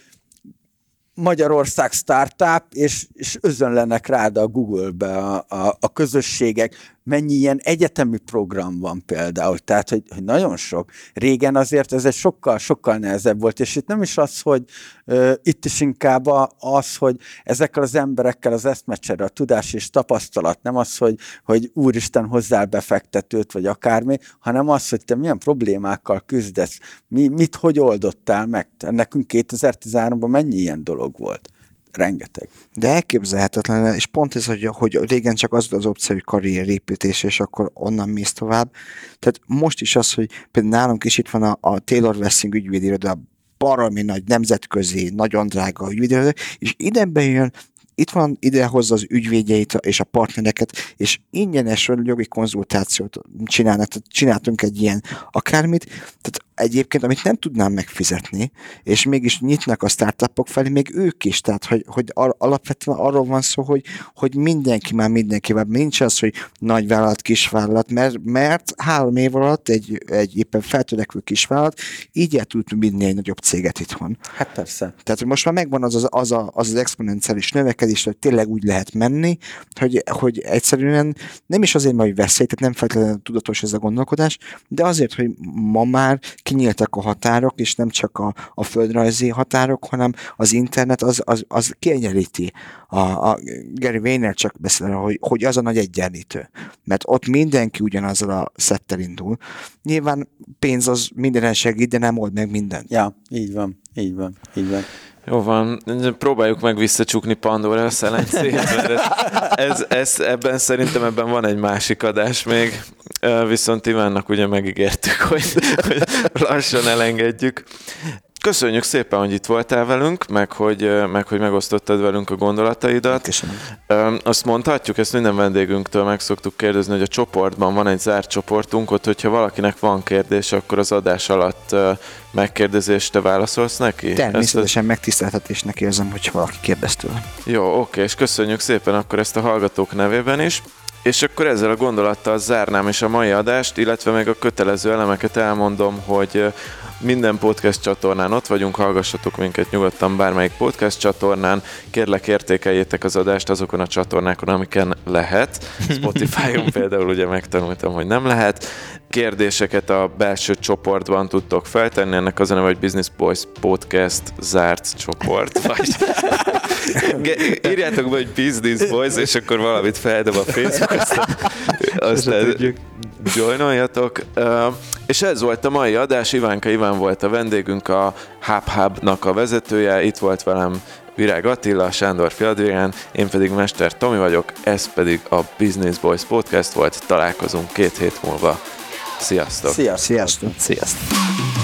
Magyarország startup, és, és özönlenek rád a Google-be a, a, a közösségek, mennyi ilyen egyetemi program van például, tehát, hogy, hogy nagyon sok. Régen azért ez egy sokkal, sokkal nehezebb volt, és itt nem is az, hogy uh, itt is inkább az, hogy ezekkel az emberekkel az eszmecsere, a tudás és tapasztalat, nem az, hogy, hogy úristen hozzá befektetőt, vagy akármi, hanem az, hogy te milyen problémákkal küzdesz, mi, mit, hogy oldottál meg. Nekünk 2013-ban mennyi ilyen dolog volt? Rengeteg. De elképzelhetetlen, és pont ez, hogy, hogy régen csak az az opció, hogy karrierépítés, és akkor onnan mész tovább. Tehát most is az, hogy például nálunk is itt van a, a Taylor Wessing ügyvédiroda, baromi nagy, nemzetközi, nagyon drága ügyvédiroda, és ide bejön itt van, ide hozza az ügyvédjeit és a partnereket, és ingyenes jogi konzultációt csinálnak, tehát csináltunk egy ilyen akármit, tehát egyébként, amit nem tudnám megfizetni, és mégis nyitnak a startupok felé, még ők is, tehát hogy, hogy alapvetően arról van szó, hogy, hogy mindenki már mindenkivel, nincs az, hogy nagy vállalat, kis vállalat, mert, mert három év alatt egy, egy éppen feltörekvő kis vállalat így el tud vinni egy nagyobb céget itthon. Hát persze. Tehát, hogy most már megvan az az, az, az, az exponenciális növekedés, hogy tényleg úgy lehet menni, hogy, hogy egyszerűen nem is azért, mert veszély, tehát nem feltétlenül tudatos ez a gondolkodás, de azért, hogy ma már kinyíltak a határok, és nem csak a, a földrajzi határok, hanem az internet az, az, az kiegyenlíti. A, a Gary Vaynerchuk beszél, hogy, hogy az a nagy egyenlítő. Mert ott mindenki ugyanazzal a szettel indul. Nyilván pénz az mindenen segít, de nem old meg mindent. Ja, így van, így van, így van. Jó van, próbáljuk meg visszacsukni Pandora szelencét, mert ez, ez, ez, ebben szerintem ebben van egy másik adás még, viszont Ivánnak ugye megígértük, hogy, hogy lassan elengedjük. Köszönjük szépen, hogy itt voltál velünk, meg hogy, meg hogy megosztottad velünk a gondolataidat. Köszönöm. Azt mondhatjuk, ezt minden vendégünktől meg szoktuk kérdezni, hogy a csoportban van egy zárt csoportunk, ott, hogyha valakinek van kérdés, akkor az adás alatt megkérdezést te válaszolsz neki? Természetesen a... megtiszteltetésnek érzem, hogyha valaki kérdez tőle. Jó, oké, és köszönjük szépen akkor ezt a hallgatók nevében is. És akkor ezzel a gondolattal zárnám is a mai adást, illetve még a kötelező elemeket elmondom, hogy minden podcast csatornán ott vagyunk, hallgassatok minket nyugodtan bármelyik podcast csatornán, kérlek értékeljétek az adást azokon a csatornákon, amiken lehet. Spotify-on például ugye megtanultam, hogy nem lehet. Kérdéseket a belső csoportban tudtok feltenni, ennek az a neve, hogy Business Boys Podcast zárt csoport. Vagy írjátok be, hogy Business Boys, és akkor valamit feldob a Facebook, aztán, aztán joinoljatok. És ez volt a mai adás, Ivánka Iván volt a vendégünk, a HubHub-nak a vezetője, itt volt velem Virág Attila, Sándor Fiadrián, én pedig Mester Tomi vagyok, ez pedig a Business Boys Podcast volt, találkozunk két hét múlva. Sziasztok! Sziasztok! Sziasztok! Sziasztok.